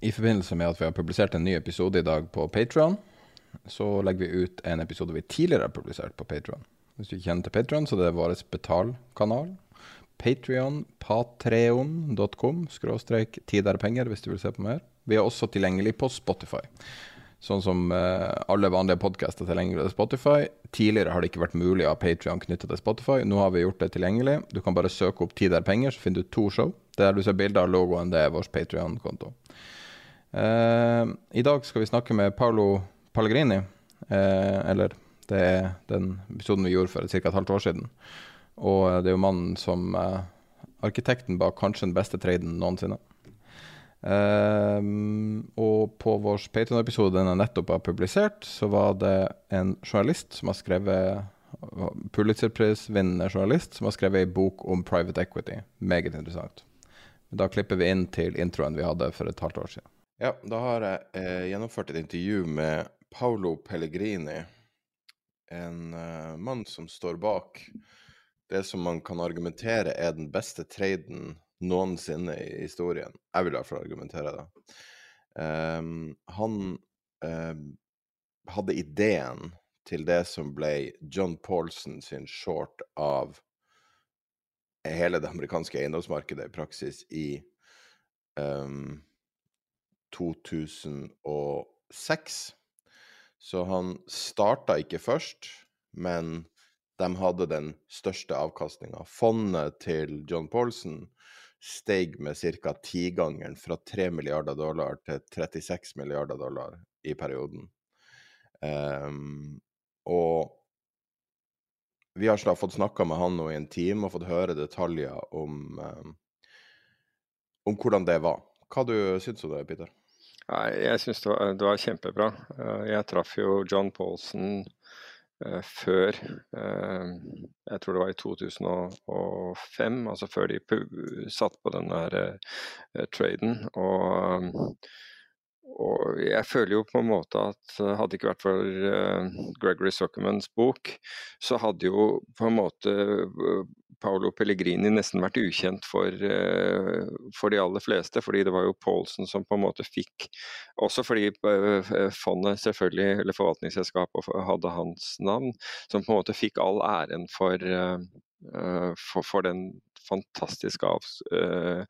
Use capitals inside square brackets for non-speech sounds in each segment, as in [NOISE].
I forbindelse med at vi har publisert en ny episode i dag på Patron, så legger vi ut en episode vi tidligere har publisert på Patron. Hvis du ikke kjenner til Patron, så det er vår betalkanal. Patrion, patreon.com, skråstrek tiderpenger, hvis du vil se på mer. Vi er også tilgjengelig på Spotify. Sånn som eh, alle vanlige podkaster tilgjengelig til Spotify. Tidligere har det ikke vært mulig å ha Patrion knytta til Spotify. Nå har vi gjort det tilgjengelig. Du kan bare søke opp Tiderpenger, så finner du to show. Der du ser bilder av logoen, det er vår Patrion-konto. Eh, I dag skal vi snakke med Paolo Pallegrini. Eh, eller det er den episoden vi gjorde for ca. et halvt år siden. Og det er jo mannen som eh, Arkitekten bak kanskje den beste traden noensinne. Og på vår Patreon-episode den jeg nettopp har publisert, så var det en journalist som har skrevet Pulitzerpris-vinnende journalist som har skrevet ei bok om private equity. Meget interessant. Da klipper vi inn til introen vi hadde for et halvt år siden. Ja, da har jeg eh, gjennomført et intervju med Paolo Pellegrini. En eh, mann som står bak det som man kan argumentere er den beste traden noensinne i historien. Jeg vil i hvert fall argumentere det. Eh, han hadde ideen til det som ble John Paulson sin short av hele det amerikanske eiendomsmarkedet i praksis i um, 2006. Så han starta ikke først, men de hadde den største avkastninga. Fondet til John Paulson steg med ca. tigangeren fra 3 milliarder dollar til 36 milliarder dollar i perioden. Um, og vi har fått snakka med han nå i en time og fått høre detaljer om, um, om hvordan det var. Hva du syns du om det, Peter? Jeg syns det, det, var kjempebra. Eh, jeg traff jo John Paulson Eh, før eh, Jeg tror det var i 2005, altså før de satt på den der traden. Og, og jeg føler jo på en måte at hadde det ikke vært for Gregory Zuckermans bok, så hadde jo på en måte Paolo Pellegrini nesten vært ukjent for, eh, for, de aller fleste. fordi det var jo Paulsen som på en måte fikk Også fordi eh, fondet selvfølgelig, eller forvaltningsselskapet hadde hans navn, som på en måte fikk all æren for, eh, for, for den fantastisk av, uh,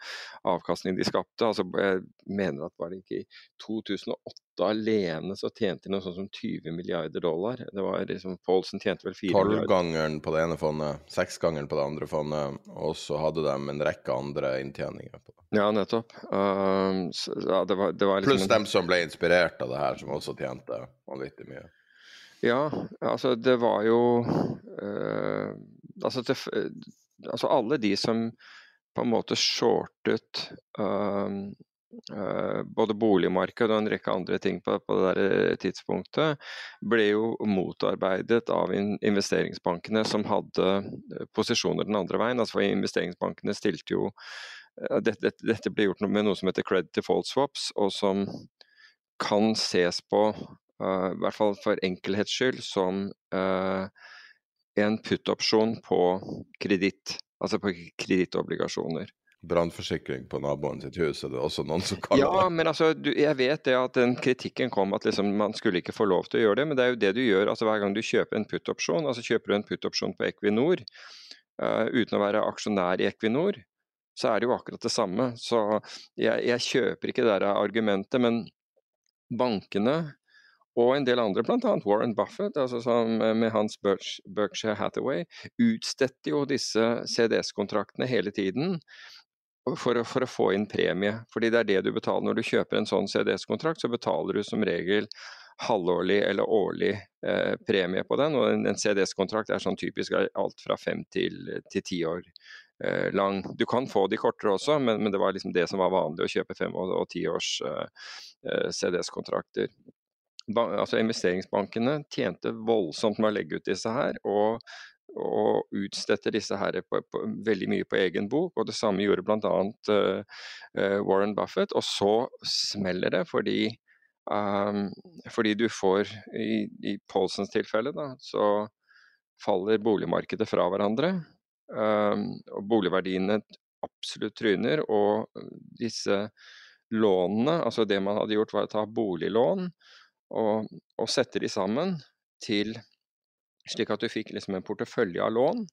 avkastning de skapte. Altså, jeg mener at var det ikke i 2008 alene så tjente de noe sånt som 20 milliarder dollar. Det var liksom, Paulsen tjente vel 4 milliarder. Tolvgangeren på det ene fondet, seksgangeren på det andre fondet, og så hadde de en rekke andre inntjeninger. på det. Ja, nettopp. Um, så, ja, det var, det var liksom Pluss dem som ble inspirert av det her, som også tjente vanvittig mye. Ja, altså det var jo uh, Altså det, altså alle de som på en måte shortet uh, uh, både boligmarked og en rekke andre ting på, på det der eh, tidspunktet, ble jo motarbeidet av investeringsbankene som hadde eh, posisjoner den andre veien. Altså for Investeringsbankene stilte jo uh, dette, dette, ble gjort med noe som heter credit default swaps, og som kan ses på, i hvert fall for enkelhets skyld, som en put-opsjon på kreditt, altså på kredittobligasjoner. Brannforsikring på naboen sitt hus, er det også noen som kaller det? Ja, men altså, du, jeg vet det at den kritikken kom at liksom, man skulle ikke få lov til å gjøre det, men det er jo det du gjør altså hver gang du kjøper en put-opsjon. Altså kjøper du en put-opsjon på Equinor uh, uten å være aksjonær i Equinor, så er det jo akkurat det samme. Så jeg, jeg kjøper ikke det der argumentet, men bankene og en del andre, bl.a. Warren Buffett, altså som med hans Berkshire Hathaway, utstedte jo disse CDS-kontraktene hele tiden for å, for å, få inn premie. Fordi det er det du betaler når du kjøper en sånn CDS-kontrakt, så betaler du som regel halvårlig eller årlig eh, premie på den. Og en, en CDS-kontrakt er sånn typisk alt fra fem til, til ti år eh, lang. Du kan få de kortere også, men, men, det var liksom det som var vanlig å kjøpe fem- og, og ti års eh, eh CDS-kontrakter altså investeringsbankene tjente voldsomt med å legge ut disse her, og, og utstedte disse her på, på, veldig mye på egen bok. og Det samme gjorde bl.a. Uh, uh, Warren Buffett. Og så smeller det fordi, um, fordi du får, i, i Paulsens tilfelle, da, så faller boligmarkedet fra hverandre. Um, og boligverdiene absolutt tryner, og disse lånene, altså det man hadde gjort var å ta boliglån og, og sette de sammen til slik at du fikk liksom en portefølje av lån.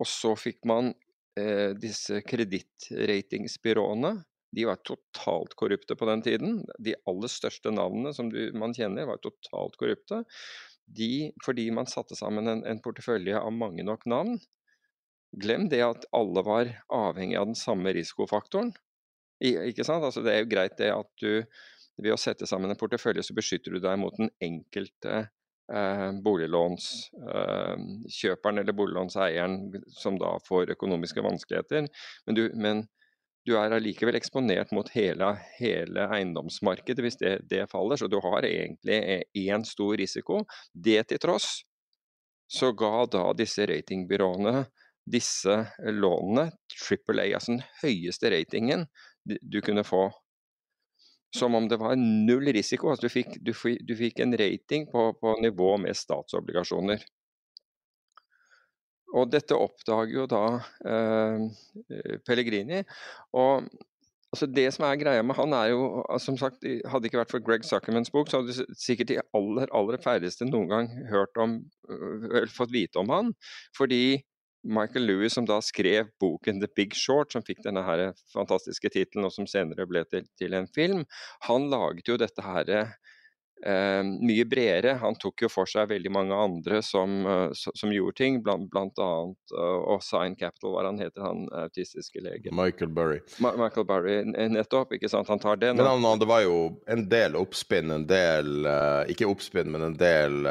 Og så fikk man eh, disse kredittratingsbyråene. De var totalt korrupte på den tiden. De aller største navnene som du, man kjenner, var totalt korrupte. De, fordi man satte sammen en, en portefølje av mange nok navn. Glem det at alle var avhengig av den samme risikofaktoren. I, ikke sant? Altså, det er jo greit det at du ved å sette sammen en portefølje så beskytter du deg mot den enkelte eh, boliglånskjøperen eh, eller boliglånseieren som da får økonomiske vanskeligheter. Men du, men du er allikevel eksponert mot hele, hele eiendomsmarkedet hvis det, det, faller. Så du har egentlig én stor risiko. Det til tross så ga da disse ratingbyråene disse lånene, Triple A, altså den høyeste ratingen du kunne få som om det var null risiko. Altså du, fikk, du, du fikk en rating på, på, nivå med statsobligasjoner. Og dette oppdager jo da eh, Pellegrini. Og altså det som er greia med han er jo, som sagt, Hadde det ikke vært for Greg Zuckermans bok, så hadde sikkert de aller aller færreste noen gang hørt om, eller fått vite om han. Fordi Michael Lewis, som da skrev boken 'The Big Short', som fikk denne her fantastiske tittelen, og som senere ble til, til, en film, han laget jo dette her eh, mye bredere. Han tok jo for seg veldig mange andre som, uh, som gjorde ting, blant, blant annet uh, Sign Capital, hva han heter, han autistiske legen? Michael Burry. Ma Michael Burry, nettopp. ikke sant, Han tar den. Men han, det var jo en del oppspinn, en del uh, Ikke oppspinn, men en del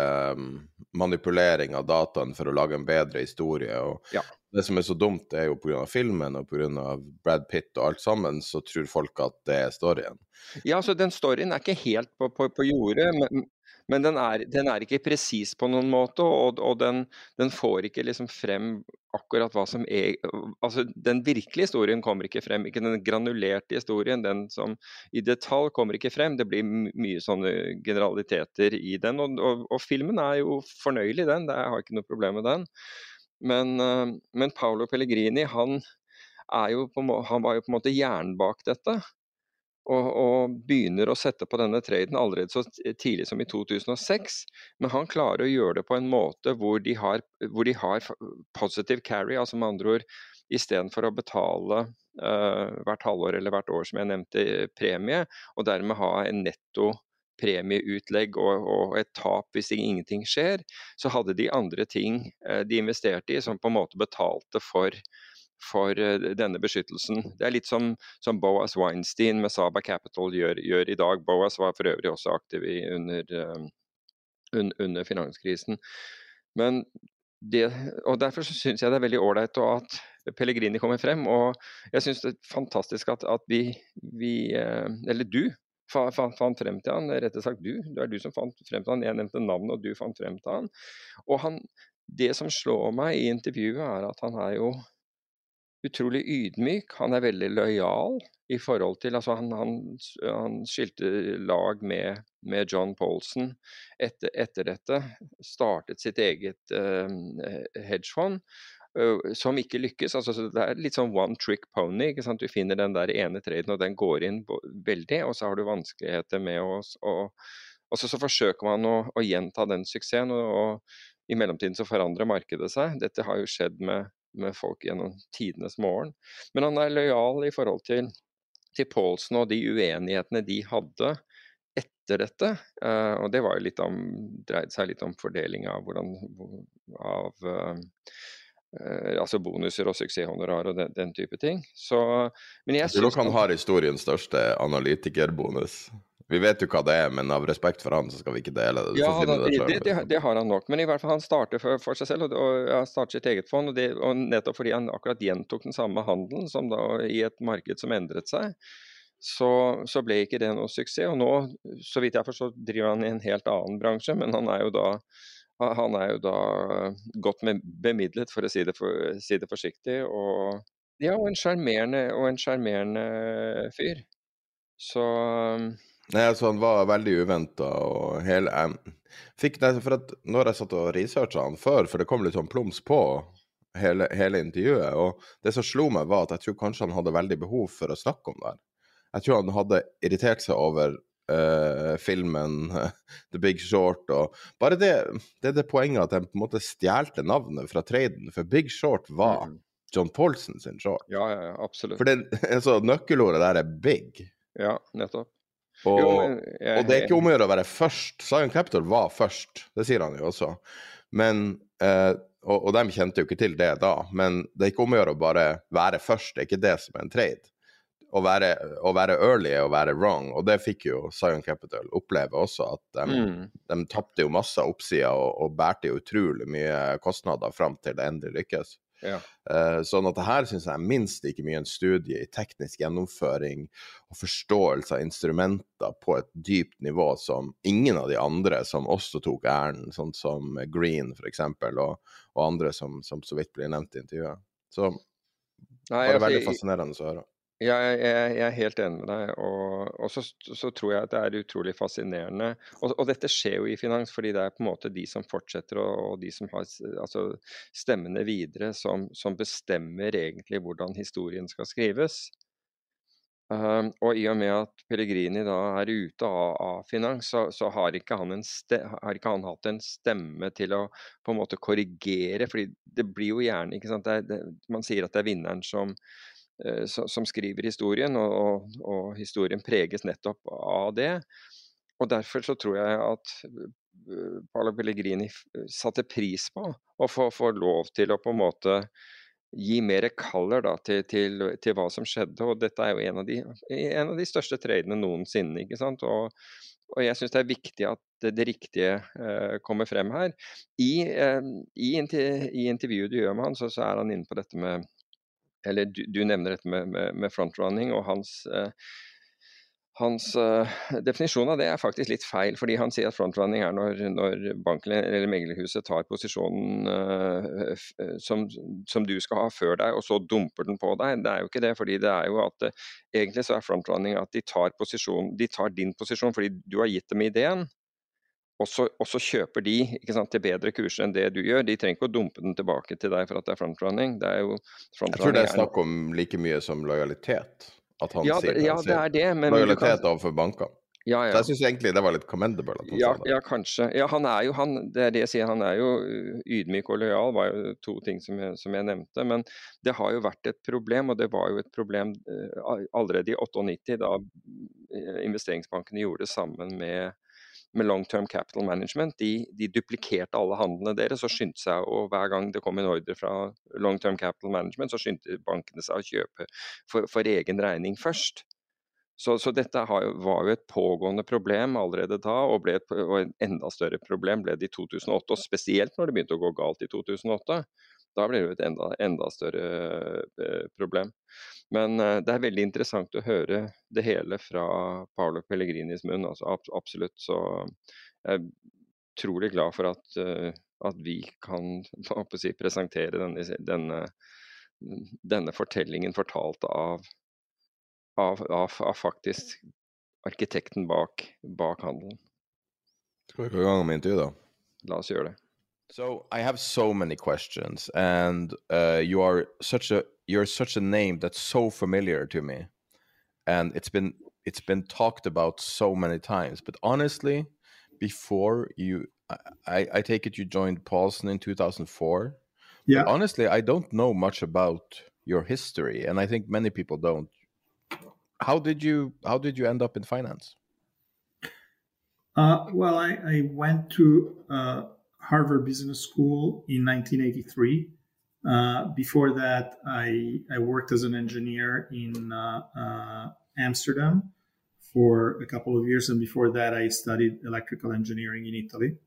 manipulering av dataen for å lage en bedre historie. og ja. Det som er så dumt, er jo pga. filmen og pga. Brad Pitt og alt sammen, så tror folk at det er storyen. Ja, så den storyen er ikke helt på, på, på jordet, men, men den, er, den, er, ikke presis på noen måte. Og, og den, den, får ikke liksom frem akkurat hva som er Altså, den virkelige historien kommer ikke frem. Ikke den granulerte historien, den som i detalj kommer ikke frem. Det blir mye sånne generaliteter i den. Og, og, og filmen er jo fornøyelig, den. Jeg har ikke noe problem med den. Men, eh, men Paolo Pellegrini han, på, han, var jo på en måte hjernen bak dette. Og, og, begynner å sette på denne traden allerede så tidlig som i 2006. Men han klarer å gjøre det på en måte hvor de har, hvor de har positive carry, altså med andre ord istedenfor å betale uh, hvert halvår eller hvert år, som jeg nevnte, premie, og dermed ha en netto premieutlegg og, og, et tap hvis ingenting skjer, så hadde de andre ting eh, de investerte i som på en måte betalte for, for eh, denne beskyttelsen. Det er litt som, som Boas Weinstein med Saba Capital gjør, gjør, i dag. Boas var for øvrig også aktiv i, under, um, un, under finanskrisen. Men det, og Derfor syns jeg det er veldig ålreit at Pellegrini kommer frem. Og jeg syns det er fantastisk at, at vi, vi, eller du, fant, fant frem til han. Rett og slett du. Det er du som fant frem til han. Jeg nevnte navnet, og du fant frem til han. Og han, det som slår meg i intervjuet, er at han er jo utrolig ydmyk. Han er veldig lojal i forhold til altså han, han, han skilte lag med, med John Polson etter, etter, dette. Startet sitt eget eh, hedgefond som ikke lykkes. Altså, det er litt sånn one trick pony. Du finner den der ene traden, og den går inn veldig, og så har du vanskeligheter med å Og så, så forsøker man å, å, gjenta den suksessen, og, og, i mellomtiden så forandrer markedet seg. Dette har jo skjedd med, med folk gjennom tidenes morgen. Men han er lojal i forhold til, til Paulsen og de uenighetene de hadde etter dette. Uh, og det var jo litt om, dreide seg litt om fordeling av hvordan av uh, altså bonuser og suksesshonorar og den, den, type ting. Så, men jeg, nok han har historiens største analytikerbonus. Vi vet jo hva det er, men av respekt for han så skal vi ikke dele det. Ja, det, det, det, det, har han nok, men i hvert fall han starter for, for seg selv og, og starter sitt eget fond. Og, og, nettopp fordi han akkurat gjentok den samme handelen som da i et marked som endret seg, så, så, ble ikke det noe suksess. Og nå, så vidt jeg forstår, driver han i en helt annen bransje, men han er jo da han er jo da godt bemidlet, for å si det, for, si det forsiktig. Og, ja, og en sjarmerende fyr. Så Nei, altså Han var veldig uventa. og hele, jeg fikk nei, for at Når jeg satt og researcha han før, for det kom litt sånn plums på hele, hele, intervjuet, og det som slo meg, var at jeg tror kanskje han hadde veldig behov for å snakke om det. Jeg tror han hadde irritert seg over uh, filmen [LAUGHS] The Big Short og Bare det, det er det poenget at de på en måte stjelte navnet fra traden, for Big Short var mm. John Paulson sin short. Ja, ja, ja absolutt. For det, [LAUGHS] altså, nøkkelordet der er big. Ja, nettopp. Og, jo, jeg, og, det er ikke om å gjøre å være først. Sion Capital var først, det sier han jo også. Men, eh, og, og, de kjente jo ikke til det da, men det er ikke om å gjøre å bare være først, det er ikke det som er en trade. Å være, å være early å være wrong, og det fikk jo Zion Capital oppleve også. At de, mm. de tapte jo masse oppsider og, og bærte utrolig mye kostnader fram til det endelig lykkes. Ja. Uh, sånn at det her syns jeg er minst like mye en studie i teknisk gjennomføring og forståelse av instrumenter på et dypt nivå som ingen av de andre som også tok æren, sånn som Green f.eks., og, og andre som, som, så vidt blir nevnt i intervjuet. Så Nei, bare altså, veldig fascinerende å høre. Ja, jeg, jeg, er helt enig med deg. Og, og så, så, tror jeg at det er utrolig fascinerende. Og, og, dette skjer jo i finans, fordi det er på en måte de som fortsetter og, og de som har altså, stemmene videre, som, som, bestemmer egentlig hvordan historien skal skrives. Um, og i og med at Pellegrini da er ute av, av finans, så, så har, ikke har, ikke han hatt en stemme til å på en måte korrigere. fordi det blir jo gjerne ikke sant, det, det, Man sier at det er vinneren som som skriver historien, og, og, historien preges nettopp av det. Og Derfor så tror jeg at eh, Paolo Pellegrini satte pris på å få, få, lov til å på en måte gi mer color da, til, til, til, hva som skjedde. og Dette er jo en av de, en av de største tradene noensinne. ikke sant? Og, og jeg syns det er viktig at det, det riktige eh, kommer frem her. I, eh, i, intervjuet du gjør med han, så, så er han inne på dette med eller du, du, nevner dette med, med, med frontrunning, og hans, eh, hans uh, definisjon av det er faktisk litt feil. fordi Han sier at frontrunning er når, når banken eller meglerhuset tar posisjonen uh, som, som, du skal ha før deg, og så dumper den på deg. Det er jo ikke det. fordi det er jo at uh, Egentlig så er frontrunning at de tar, de tar din posisjon fordi du har gitt dem ideen. Og så, og så, kjøper de sant, til bedre kurser enn det du gjør. De trenger ikke å dumpe den tilbake til deg for at det er frontrunning. Det er jo, jeg tror det er snakk om like mye som lojalitet. At han ja, sier det, ja, det er det, men Lojalitet kan... overfor bankene. Ja, ja. Så jeg syns egentlig det var litt commendable. At han ja, sa det. ja, kanskje. Ja, han er jo han, det er det jeg sier, han er jo ydmyk og lojal, var jo to ting som jeg, som jeg, nevnte. Men det har jo vært et problem, og det var jo et problem uh, allerede i 98, da eh, investeringsbankene gjorde det sammen med med long term capital management, de, de duplikerte alle handlene deres og skyndte seg og hver gang det kom en ordre fra long term capital management, så skyndte bankene seg å kjøpe for, for egen regning først. Så, så dette har, var jo et pågående problem allerede da, og, ble et, og et enda større problem ble det i 2008. Og spesielt når det begynte å gå galt i 2008. Da blir det et enda, enda større eh, problem. Men eh, det er veldig interessant å høre det hele fra Paolo Pellegrinis munn. Altså, absolutt. Så jeg er utrolig glad for at, eh, at vi kan [LAUGHS] si, presentere denne, denne, denne, fortellingen fortalt av, av, av, av faktisk arkitekten bak, bak handelen. Skal vi gå i gang med intervjuet, da? La oss gjøre det. So I have so many questions, and uh, you are such a you're such a name that's so familiar to me, and it's been it's been talked about so many times. But honestly, before you, I, I take it you joined Paulson in 2004. Yeah. honestly, I don't know much about your history, and I think many people don't. How did you How did you end up in finance? Uh, well, I, I, went to uh, Harvard Business School in 1983. Uh, before that, I, I worked as an engineer in uh, uh, Amsterdam for a couple of years, and before that, I studied electrical engineering in Italy.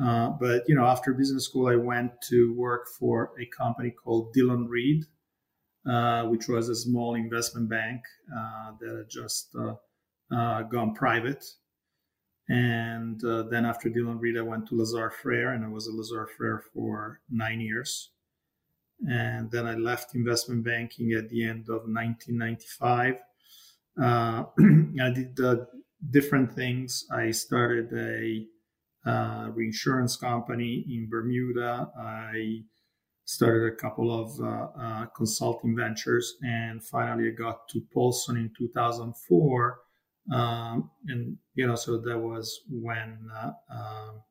Uh, but you know, after business school, I went to work for a company called Dillon Read, uh, which was a small investment bank that had just gone private. And then after Dillon Read, I went to Lazard Frères, and I was at Lazard Frères for nine years. And then I left investment banking at the end of 1995. [CLEARS THROAT] I did different things. I started a uh, reinsurance company in Bermuda. I started a couple of uh, uh, consulting ventures, and finally I got to Paulson in 2004. Um, and you know, so that was when uh, um,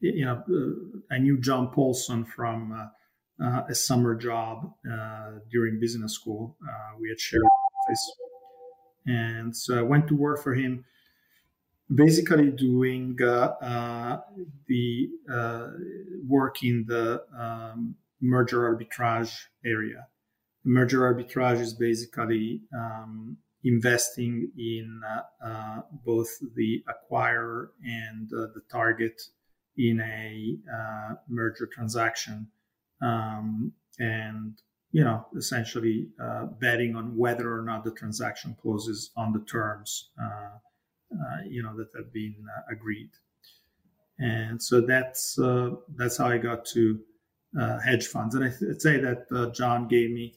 you know uh, I knew John Paulson from uh, a summer job during business school. we had shared office, and so I went to work for him basically doing uh, uh, the uh, work in the um, merger arbitrage area. Merger arbitrage is basically um, investing in uh, uh, both the acquirer and uh, the target in a merger transaction, um, and you know essentially betting on whether or not the transaction closes on the terms uh, you know, that have been uh, agreed. And so that's uh, that's how I got to hedge funds. And I th- say that John gave me,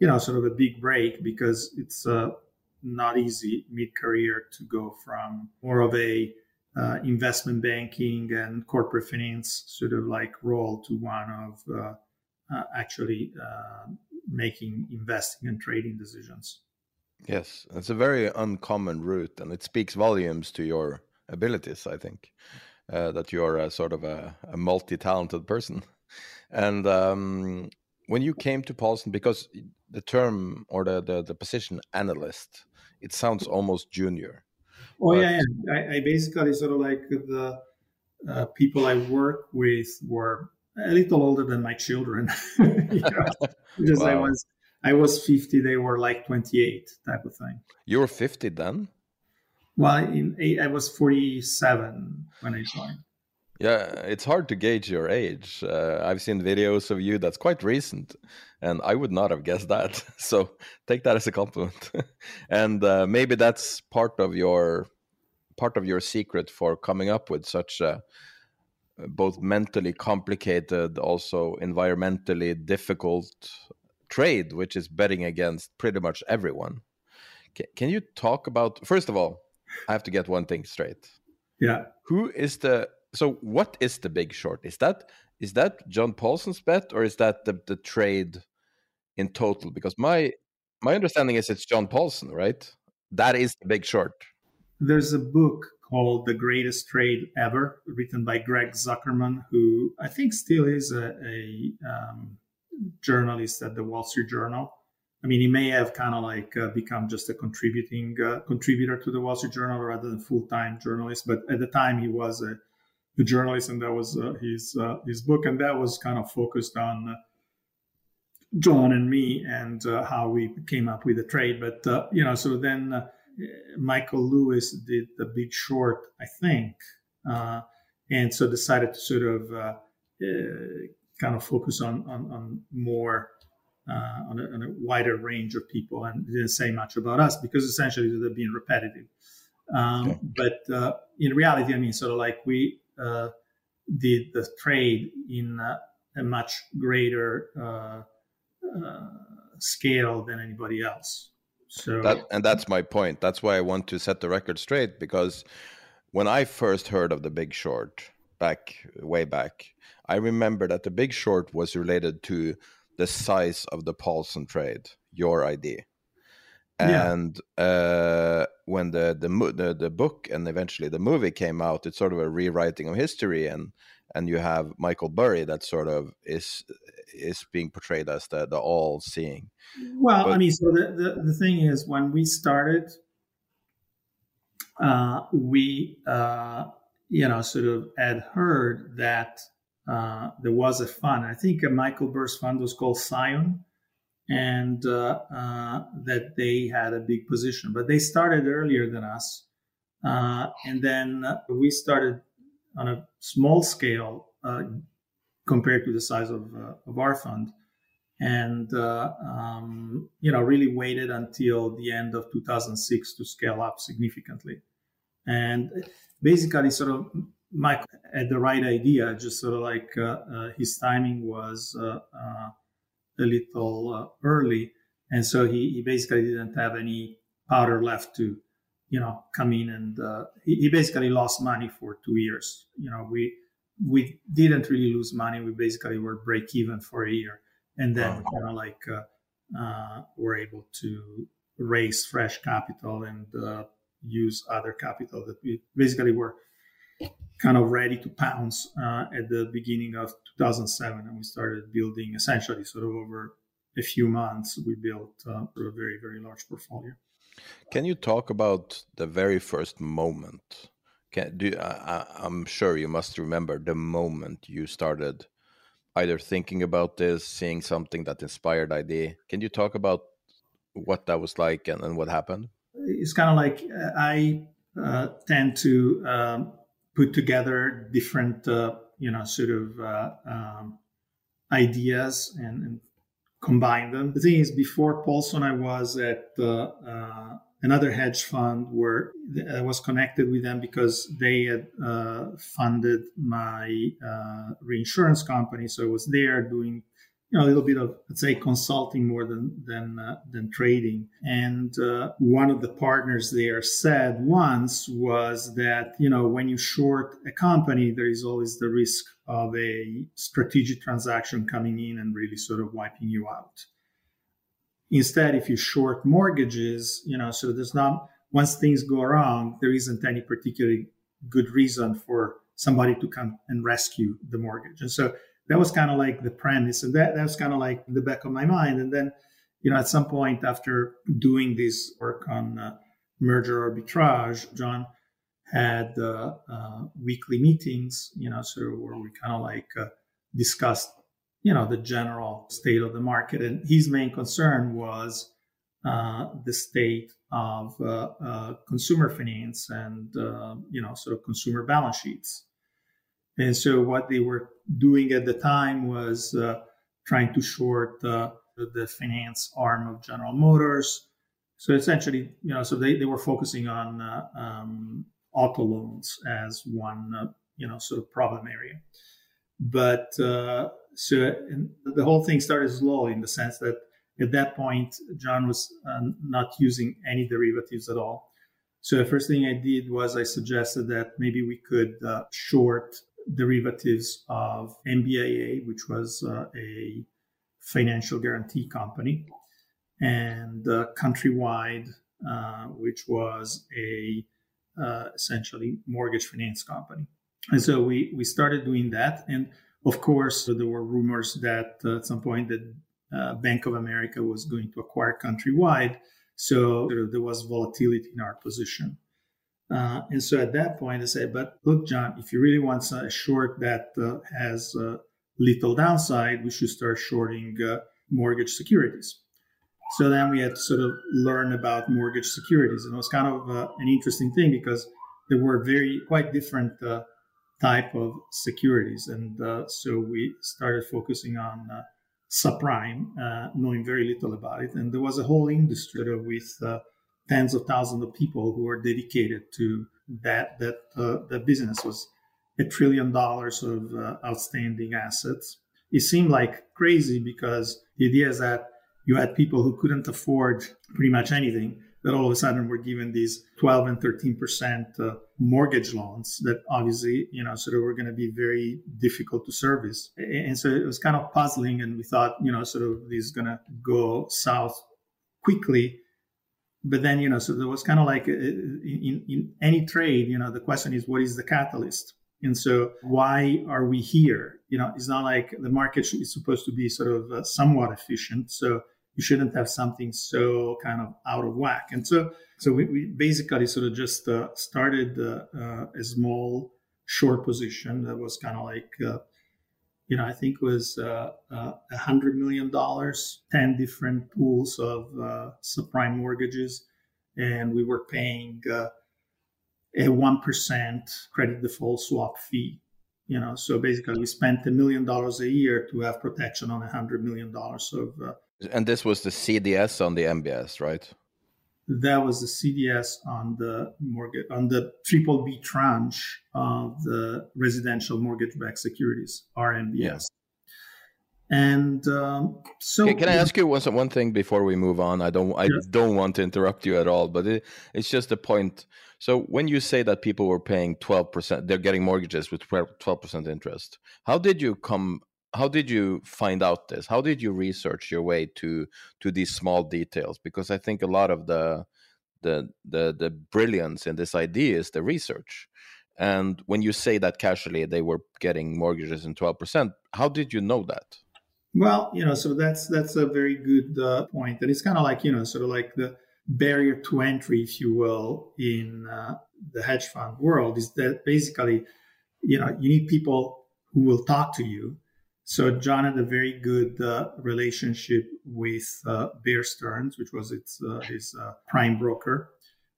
you know, sort of a big break because it's not easy mid-career to go from more of a uh, investment banking and corporate finance sort of like role to one of uh, uh, actually making investing and trading decisions. Yes, it's a very uncommon route, and it speaks volumes to your abilities. I think uh, that you're a sort of a, a multi-talented person. And um, when you came to Paulson, because the term or the, the, the position analyst, it sounds almost junior. Oh but... yeah, yeah. I, I, basically sort of like the uh, people I work with were a little older than my children, [LAUGHS] know, [LAUGHS] because wow. I was I was 50, they were like 28 type of thing. You were 50 then? Well, in eight, I was 47 when I joined. Yeah, it's hard to gauge your age. Uh, I've seen videos of you that's quite recent, and I would not have guessed that. [LAUGHS] So take that as a compliment. [LAUGHS] and uh, maybe that's part of your part of your secret for coming up with such a both mentally complicated, also environmentally difficult trade, which is betting against pretty much everyone. Can, can you talk about, first of all, I have to get one thing straight. Yeah. Who is the, so what is the big short? Is that, is that John Paulson's bet or is that the, the trade in total? Because my, my understanding is it's John Paulson, right? That is the big short. There's a book called The Greatest Trade Ever, written by Greg Zuckerman, who I think still is a, a um, journalist at the Wall Street Journal. I mean, he may have kind of like uh, become just a contributing uh, contributor to the Wall Street Journal rather than full time journalist. But at the time, he was a, a journalist, and that was uh, his uh, his book, and that was kind of focused on uh, John and me and uh, how we came up with the trade. But you know, so then Michael Lewis did the Big Short, I think, and so decided to sort of kind of focus on on, on more uh, on, a, on, a, wider range of people and didn't say much about us because essentially they're being repetitive. Um, okay. But uh, in reality, I mean, sort of like we uh, did the trade in a much greater uh, uh, scale than anybody else. So that, and that's my point. That's why I want to set the record straight because when I first heard of the Big Short back way back, I remember that the Big Short was related to the size of the Paulson trade, your idea. And yeah. uh, when the, the, the the book and eventually the movie came out, it's sort of a rewriting of history, and and you have Michael Burry that sort of is is being portrayed as the the all seeing. Well, but, I mean, so the, the the thing is when we started, uh, we uh, you know sort of had heard that uh, there was a fund. I think a Michael Burry's fund was called Scion, and uh, uh, that they had a big position. But they started earlier than us, uh, and then we started on a small scale uh, compared to the size of uh, of our fund, and um, you know really waited until the end of 2006 to scale up significantly, and basically sort of Mike had the right idea, just sort of like his timing was a little uh, early, and so he, he basically didn't have any powder left to, you know, come in and uh, he, he basically lost money for two years. You know, we we didn't really lose money. We basically were break even for a year, and then wow. kind of like uh, uh, were able to raise fresh capital and uh, use other capital that we basically were kind of ready to pounce uh, at the beginning of 2007, and we started building essentially sort of over a few months. We built uh, a very very large portfolio. Can you talk about the very first moment? Can do I, I'm sure you must remember the moment you started either thinking about this, seeing something that inspired idea. Can you talk about what that was like and, and what happened? It's kind of like uh, I uh, tend to um, put together different, uh, you know, sort of uh, um, ideas and, and, combine them. The thing is, before Paulson, I was at uh, another hedge fund where I was connected with them because they had uh, funded my uh, reinsurance company. So I was there doing you know, a little bit of let's say consulting more than than uh, than trading. And uh, one of the partners there said once was that you know when you short a company, there is always the risk of a strategic transaction coming in and really sort of wiping you out. Instead, if you short mortgages, you know, so there's not once things go wrong, there isn't any particularly good reason for somebody to come and rescue the mortgage. And so that was kind of like the premise and that, that was kind of like the back of my mind and then you know at some point after doing this work on uh, merger arbitrage john had uh, uh, weekly meetings you know so where we kind of like uh, discussed you know the general state of the market and his main concern was uh, the state of uh, consumer finance and you know sort of consumer balance sheets and so what they were doing at the time was uh, trying to short uh, the finance arm of General Motors. So essentially, you know, so they, they were focusing on uh, um, auto loans as one, uh, you know, sort of problem area. But uh, so the whole thing started slow in the sense that at that point, John was uh, not using any derivatives at all. So the first thing I did was I suggested that maybe we could short derivatives of MBIA, which was uh, a financial guarantee company, and uh, Countrywide, uh, which was a uh, essentially mortgage finance company. And so we we started doing that, and of course there were rumors that uh, at some point that Bank of America was going to acquire Countrywide, so there was volatility in our position. Uh, and so at that point, I said, but look, John, if you really want a short that uh, has uh, little downside, we should start shorting uh, mortgage securities. So then we had to sort of learn about mortgage securities. And it was kind of uh, an interesting thing because there were very quite different uh, type of securities. And so we started focusing on subprime, knowing very little about it. And there was a whole industry with tens of thousands of people who are dedicated to that that uh, that business was a trillion dollars of uh, outstanding assets. It seemed like crazy because the idea is that you had people who couldn't afford pretty much anything that all of a sudden were given these 12 and 13 percent uh, mortgage loans that obviously you know sort of were going to be very difficult to service and so it was kind of puzzling and we thought you know sort of this is going to go south quickly but then you know so there was kind of like uh, in, in any trade you know the question is what is the catalyst And so, why are we here? You know, it's not like the market is supposed to be sort of uh, somewhat efficient. So, you shouldn't have something so kind of out of whack. And so, so we, we basically sort of just uh, started uh, uh a small short position that was kind of like, uh, you know, I think was uh, a hundred million dollars, ten different pools of subprime mortgages, and we were paying a 1% credit default swap fee. You know, so basically we spent a million dollars a year to have protection on a hundred million dollars of. Uh, and this was the CDS on the MBS, right? That was the CDS on the mortgage on the triple B tranche of the residential mortgage-backed securities (RMBS). Yeah. And um, so, can, can, I ask you one one thing before we move on? I don't I yes. don't want to interrupt you at all, but it, it's just a point so when you say that people were paying 12%, they're getting mortgages with 12% interest. How did you come how did you find out this? How did you research your way to to these small details? Because I think a lot of the the the the brilliance in this idea is the research. And when you say that casually they were getting mortgages in 12%, how did you know that? Well, you know, so that's that's a very good uh, point, and it's kind of like you know, sort of like the barrier to entry, if you will, in uh, the hedge fund world is that basically, you know, you need people who will talk to you. So John had a very good uh, relationship with uh, Bear Stearns, which was its uh, his uh, prime broker.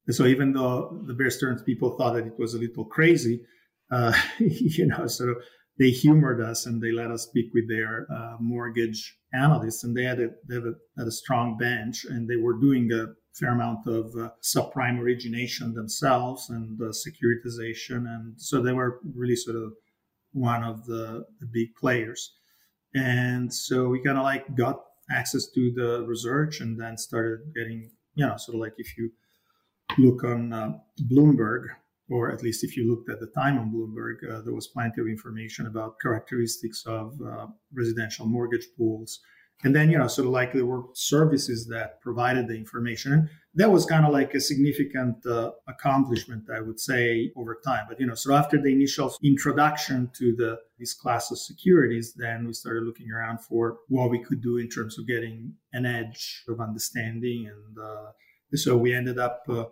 And so even though the Bear Stearns people thought that it was a little crazy, uh, [LAUGHS] you know, of they humored us and they let us speak with their mortgage analysts, and they had a they had a, had a strong bench, and they were doing a fair amount of uh, subprime origination themselves and uh, securitization. And so they were really sort of one of the, the big players. And so we kind of like got access to the research and then started getting, you know, sort of like if you look on uh, Bloomberg, or at least if you looked at the time on Bloomberg, uh, there was plenty of information about characteristics of uh, residential mortgage pools and then, you know, sort of like there were services that provided the information. That was kind of like a significant uh, accomplishment, I would say, over time. But, you know, so after the initial introduction to the this class of securities, then we started looking around for what we could do in terms of getting an edge of understanding. And uh, so we ended up uh,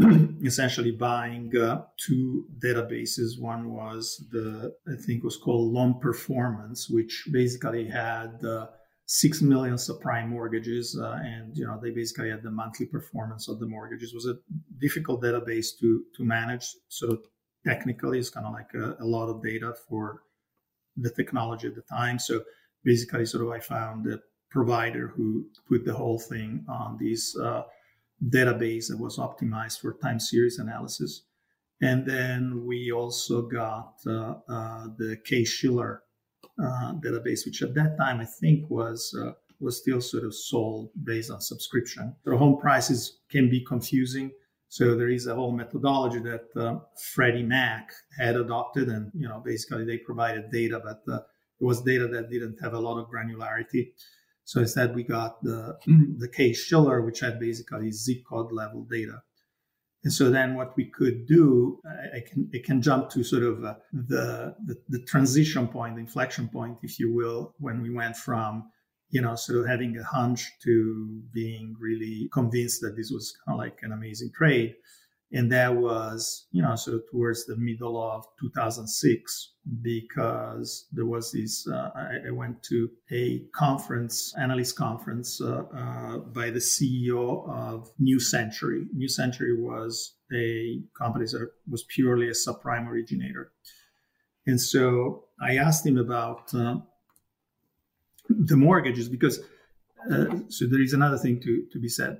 [CLEARS THROAT] essentially buying uh, two databases. One was the, I think was called Loan Performance, which basically had uh, six million subprime mortgages, uh, and you know they basically had the monthly performance of the mortgages. It was a difficult database to to manage. So technically, it's kind of like a, a, lot of data for the technology at the time. So basically, sort of I found a provider who put the whole thing on this uh, database that was optimized for time series analysis. And then we also got uh, uh the Case-Shiller uh, database, which at that time I think was uh, was still sort of sold based on subscription. So home prices can be confusing. So there is a whole methodology that uh, Freddie Mac had adopted, and you know basically they provided data, but uh, it was data that didn't have a lot of granularity. So instead, we got the [CLEARS THROAT] the Case-Shiller, which had basically zip code level data. And so then what we could do, I, can it can jump to sort of uh, the, the, the transition point, the inflection point, if you will, when we went from you know sort of having a hunch to being really convinced that this was kind of like an amazing trade and that was you know sort of towards the middle of 2006 because there was this uh, I, I, went to a conference analyst conference uh, uh, by the ceo of new century. New century was a company that was purely a subprime originator. And so i asked him about uh, the mortgages because uh, so there is another thing to, to be said.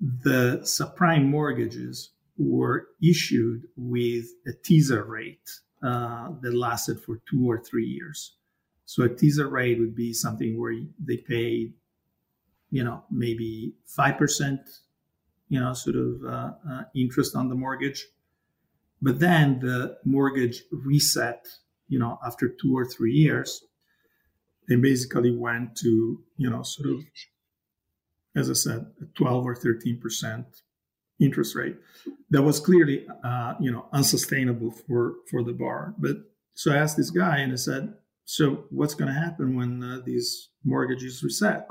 The subprime mortgages were issued with a teaser rate uh, that lasted for two or three years. So a teaser rate would be something where they paid, you know, maybe five percent, you know, sort of uh, uh, interest on the mortgage, but then the mortgage reset, you know, after two or three years. They basically went to, you know, sort of, as I said, 12 or 13 percent interest rate that was clearly uh, you know unsustainable for for the bar. But so I asked this guy and I said, so what's going to happen when uh, these mortgages reset?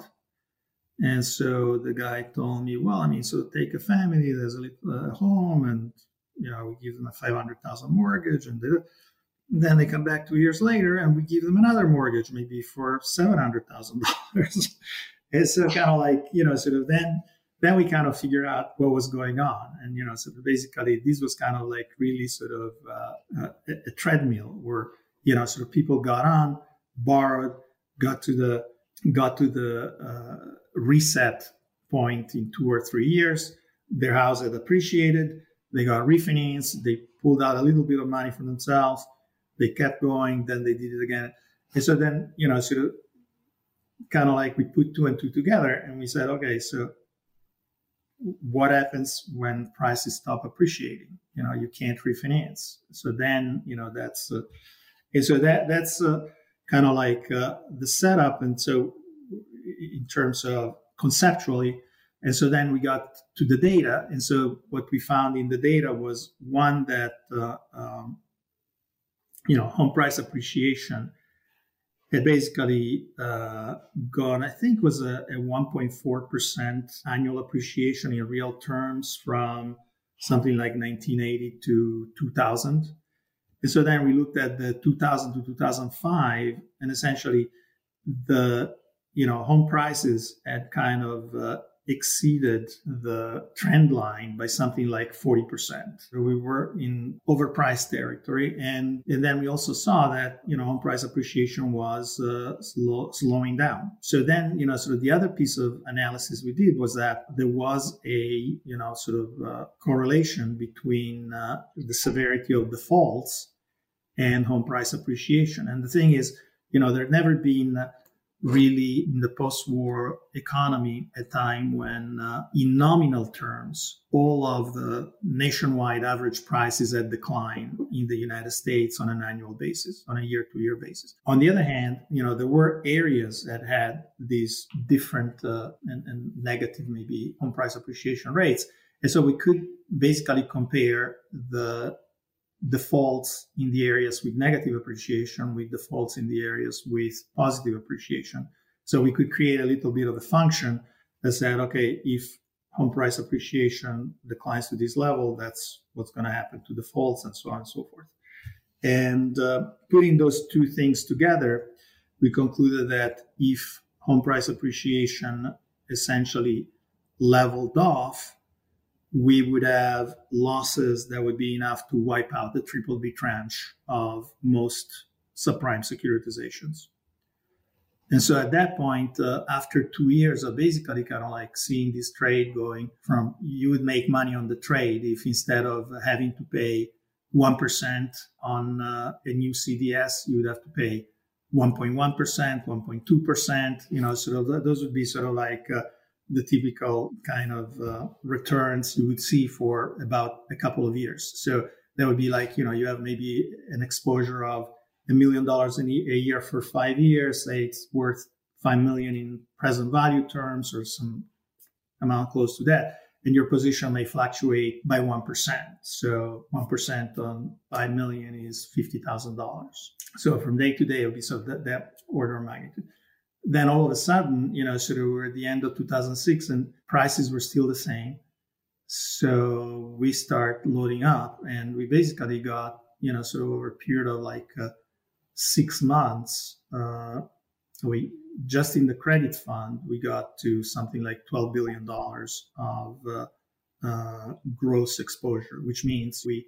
And so the guy told me, well, I mean, so take a family, there's a little uh, home, and you know, we give them a five hundred thousand mortgage, and then they come back two years later, and we give them another mortgage, maybe for seven hundred thousand dollars. [LAUGHS] it's so kind of like you know, sort of then then we kind of figure out what was going on, and you know, so basically this was kind of like really sort of uh, a, a treadmill where you know, sort of people got on, borrowed, got to the got to the uh, reset point in two or three years. Their house had appreciated. They got refinanced. They pulled out a little bit of money for themselves. They kept going. Then they did it again. And so then, you know, sort of kind of like we put two and two together and we said, okay, so what happens when prices stop appreciating? You know, you can't refinance. So then, you know, that's, uh, so that that's uh, kind of like uh, the setup. And so in terms of conceptually. And so then we got to the data. And so what we found in the data was one that, uh, um, you know, home price appreciation had basically uh, gone, I think was a, a 1.4% annual appreciation in real terms from something like 1980 to 2000. And so then we looked at the 2000 to 2005, and essentially the you know, home prices had kind of uh, exceeded the trend line by something like 40%. So we were in overpriced territory. And, and then we also saw that, you know, home price appreciation was uh, slow, slowing down. So then, you know, sort of the other piece of analysis we did was that there was a, you know, sort of uh, correlation between uh, the severity of defaults and home price appreciation. And the thing is, you know, there had never been really in the post-war economy a time when uh, in nominal terms all of the nationwide average prices had declined in the united states on an annual basis on a year-to-year basis. On the other hand you know there were areas that had these different uh, and, and negative maybe home price appreciation rates. And so we could basically compare the defaults in the areas with negative appreciation with defaults in the areas with positive appreciation. So we could create a little bit of a function that said, okay, if home price appreciation declines to this level, that's what's going to happen to defaults and so on and so forth. And uh, putting those two things together, we concluded that if home price appreciation essentially leveled off, we would have losses that would be enough to wipe out the triple B tranche of most subprime securitizations. And so at that point, uh, after two years of basically kind of like seeing this trade going from you would make money on the trade if instead of having to pay 1% on uh, a new CDS, you would have to pay 1.1%, 1.2%, you know, sort of those would be sort of like uh, the typical kind of uh, returns you would see for about a couple of years. So that would be like, you know, you have maybe an exposure of a million dollars a year for five years, say it's worth five million in present value terms or some amount close to that. And your position may fluctuate by 1%. So 1% on 5 million is $50,000. So from day to day, it would be sort of that, that order of magnitude then all of a sudden, you know, sort of we're at the end of 2006 and prices were still the same. So we start loading up and we basically got, you know, sort of over a period of like uh, six months, uh, we just in the credit fund, we got to something like $12 billion of uh, uh, gross exposure, which means we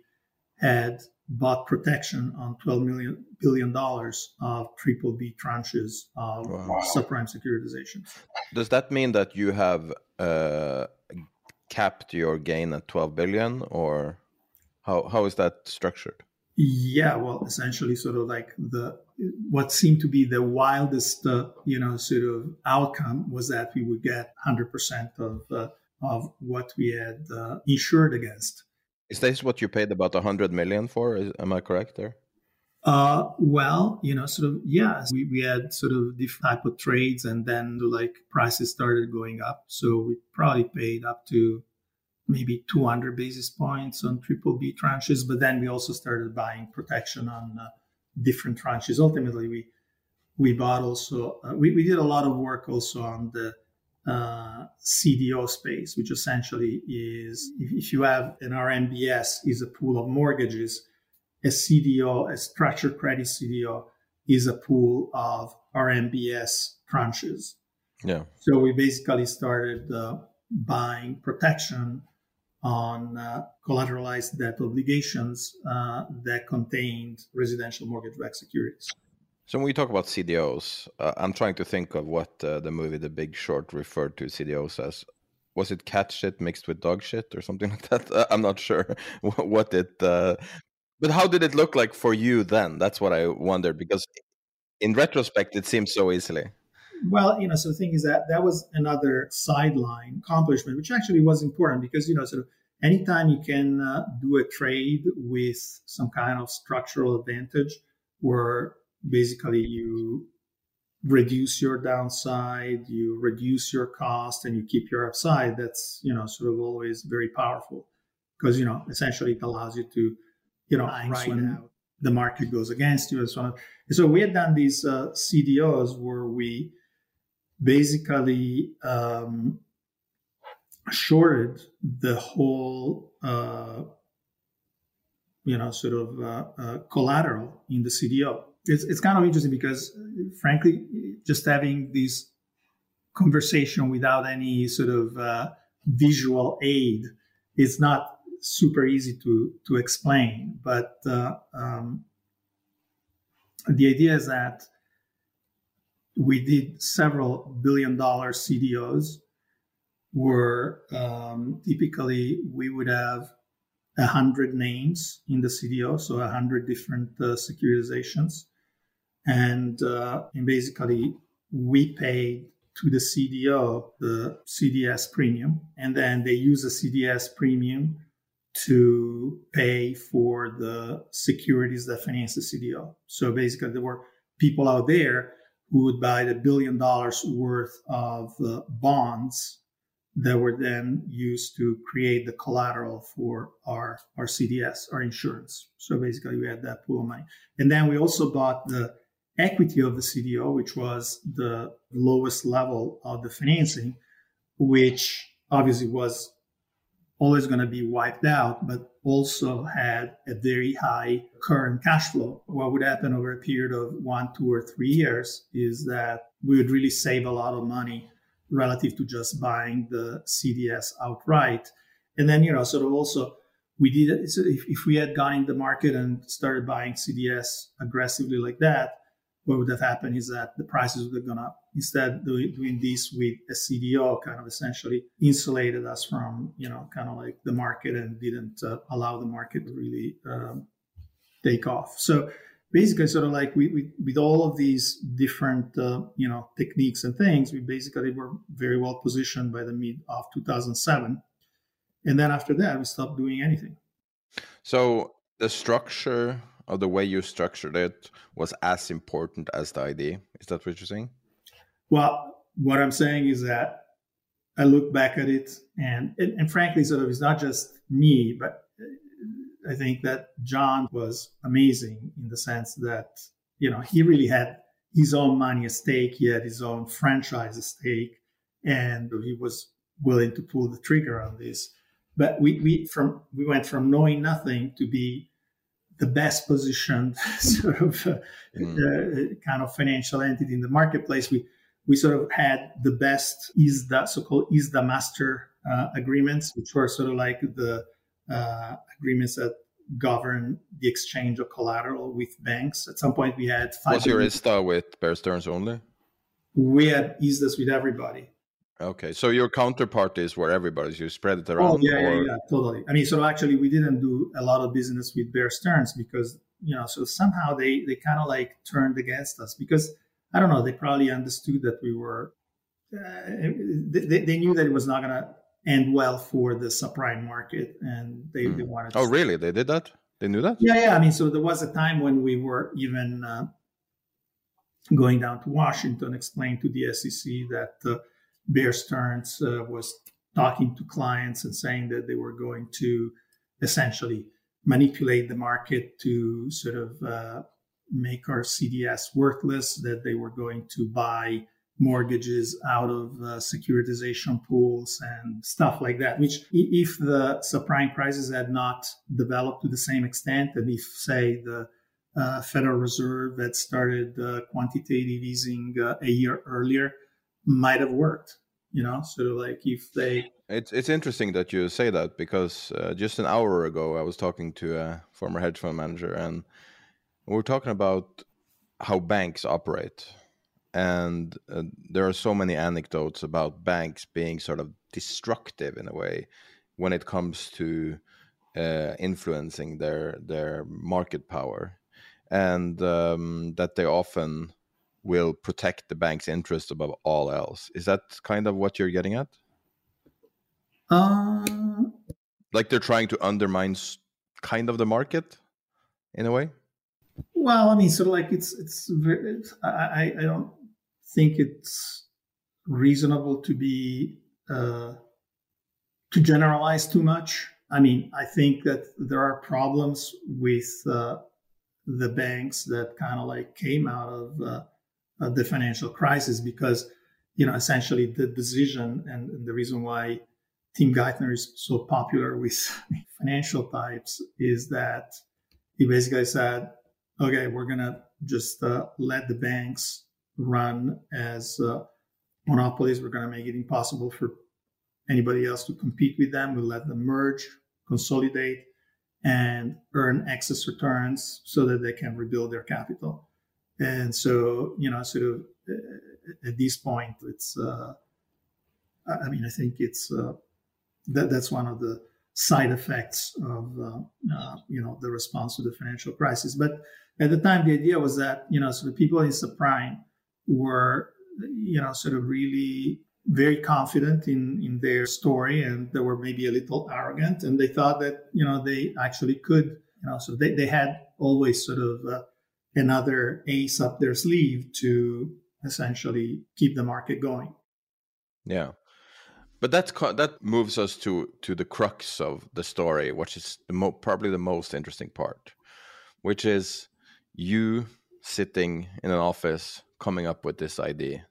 had bought protection on 12 million billion dollars of triple B tranches of wow. subprime securitizations. Does that mean that you have uh, capped your gain at 12 billion, or how how is that structured? Yeah, well, essentially, sort of like the what seemed to be the wildest, uh, you know, sort of outcome was that we would get 100% of uh, of what we had uh, insured against. Is this what you paid about 100 million for? Is, am I correct there? Uh, well, you know, sort of, yeah, we, we had sort of different type of trades and then the like prices started going up. So we probably paid up to maybe 200 basis points on triple B tranches. But then we also started buying protection on uh, different tranches. Ultimately, we we bought also uh, we, we did a lot of work also on the uh, CDO space, which essentially is if, if, you have an RMBS is a pool of mortgages, a CDO, a structured credit CDO, is a pool of RMBS tranches. Yeah. So we basically started uh, buying protection on uh, collateralized debt obligations uh, that contained residential mortgage-backed securities. So when we talk about CDOs, uh, I'm trying to think of what uh, the movie The Big Short referred to CDOs as. Was it cat shit mixed with dog shit or something [LAUGHS] like that? Uh, I'm not sure [LAUGHS] what it. Uh, but how did it look like for you then? That's what I wondered because in retrospect, it seems so easily. Well, you know, so the thing is that that was another sideline accomplishment, which actually was important because, you know, sort of anytime you can uh, do a trade with some kind of structural advantage where basically you reduce your downside, you reduce your cost, and you keep your upside, that's, you know, sort of always very powerful because, you know, essentially it allows you to, you know, ride out the market goes against you and so on. And so we had done these uh, CDOs where we basically um, shorted the whole, uh, you know, sort of uh, uh collateral in the CDO. It's, it's kind of interesting because, frankly, just having this conversation without any sort of uh, visual aid is not super easy to to explain. But uh, um, the idea is that we did several billion dollar CDOs where um, typically we would have a hundred names in the CDO, so a hundred different uh, securitizations, and uh, and basically we paid to the CDO the CDS premium, and then they use the CDS premium to pay for the securities that finance the CDO. So basically, there were people out there who would buy the billion dollars worth of uh, bonds that were then used to create the collateral for our, our CDS, our insurance. So basically, we had that pool of money. And then we also bought the equity of the CDO, which was the lowest level of the financing, which obviously was always going to be wiped out, but also had a very high current cash flow. What would happen over a period of one, two, or three years is that we would really save a lot of money relative to just buying the CDS outright. And then, you know, sort of also we did, so if, if we had gone in the market and started buying CDS aggressively like that, what would have happened is that the prices would have gone up. Instead, doing this with a CDO kind of essentially insulated us from, you know, kind of like the market and didn't uh, allow the market to really um, take off. So basically, sort of like we, we with all of these different, uh, you know, techniques and things, we basically were very well positioned by the mid of 2007. And then after that, we stopped doing anything. So the structure or the way you structured it was as important as the idea. Is that what you're saying? Well, what I'm saying is that I look back at it, and, and, and frankly, sort of, it's not just me, but uh, I think that John was amazing in the sense that you know he really had his own money at stake, he had his own franchise at stake, and he was willing to pull the trigger on this. But we we from we went from knowing nothing to be the best positioned [LAUGHS] sort of uh, mm. uh, kind of financial entity in the marketplace. We we sort of had the best ISDA so-called ISDA master uh, agreements, which were sort of like the uh, agreements that govern the exchange of collateral with banks. At some point, we had five. Was your ISDA with Bear Stearns only? We had ISDAs with everybody. Okay, so your counterpart is where everybody's. You spread it oh, around. Oh yeah, or... yeah, yeah, totally. I mean, so actually, we didn't do a lot of business with Bear Stearns because you know, so somehow they they kind of like turned against us because I don't know. They probably understood that we were. Uh, they, they knew that it was not going to end well for the subprime market, and they, mm. they wanted. oh, really? They did that. They knew that. Yeah, yeah. I mean, so there was a time when we were even uh, going down to Washington, explaining to the SEC that. Uh, Bear Stearns uh, was talking to clients and saying that they were going to essentially manipulate the market to sort of uh, make our CDS worthless, that they were going to buy mortgages out of uh, securitization pools and stuff like that. Which, if the subprime crisis had not developed to the same extent, and if, say, the uh, Federal Reserve had started uh, quantitative easing uh, a year earlier, might have worked. You know, so like if they. It's it's interesting that you say that because uh, just an hour ago I was talking to a former hedge fund manager and we we're talking about how banks operate and uh, there are so many anecdotes about banks being sort of destructive in a way when it comes to uh, influencing their their market power, and um, that they often will protect the bank's interest above all else. Is that kind of what you're getting at? Uh... Like they're trying to undermine kind of the market in a way. Well, I mean, sort of like it's it's very. I I don't think it's reasonable to be uh, to generalize too much. I mean, I think that there are problems with uh, the banks that kind of like came out of uh, the financial crisis because, you know, essentially the decision and, and the reason why Tim Geithner is so popular with [LAUGHS] financial types is that he basically said, okay, we're to just uh, let the banks run as uh, monopolies. We're to make it impossible for anybody else to compete with them. We'll let them merge, consolidate, and earn excess returns so that they can rebuild their capital. And so, you know, sort of uh, at this point, it's, uh, I mean, I think it's, uh, that, that's one of the side effects of, uh, uh, you know, the response to the financial crisis. But at the time, the idea was that, you know, so the people in subprime were, you know, sort of really very confident in in their story and they were maybe a little arrogant and they thought that you know they actually could you know so they, they had always sort of uh, another ace up their sleeve to essentially keep the market going. Yeah. But that's that moves us to to the crux of the story which is the probably the most interesting part which is you sitting in an office coming up with this idea.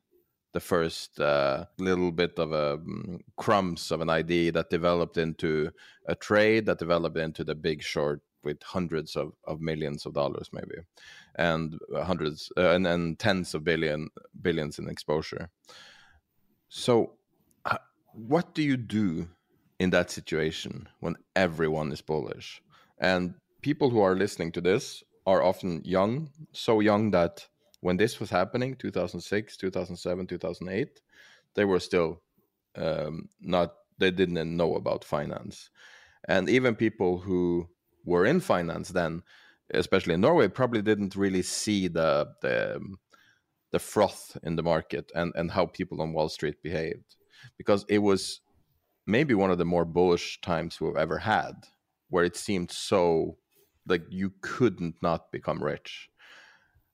The first uh, little bit of a um, crumbs of an idea that developed into a trade that developed into the big short with hundreds of, of millions of dollars maybe and hundreds uh, and, and tens of billion billions in exposure. So uh, what do you do in that situation when everyone is bullish? And people who are listening to this are often young so young that when this was happening 2006 2007 2008 they were still um, not they didn't know about finance. And even people who were in finance then especially in norway probably didn't really see the the the froth in the market and and how people on wall street behaved because it was maybe one of the more bullish times we've ever had where it seemed so like you couldn't not become rich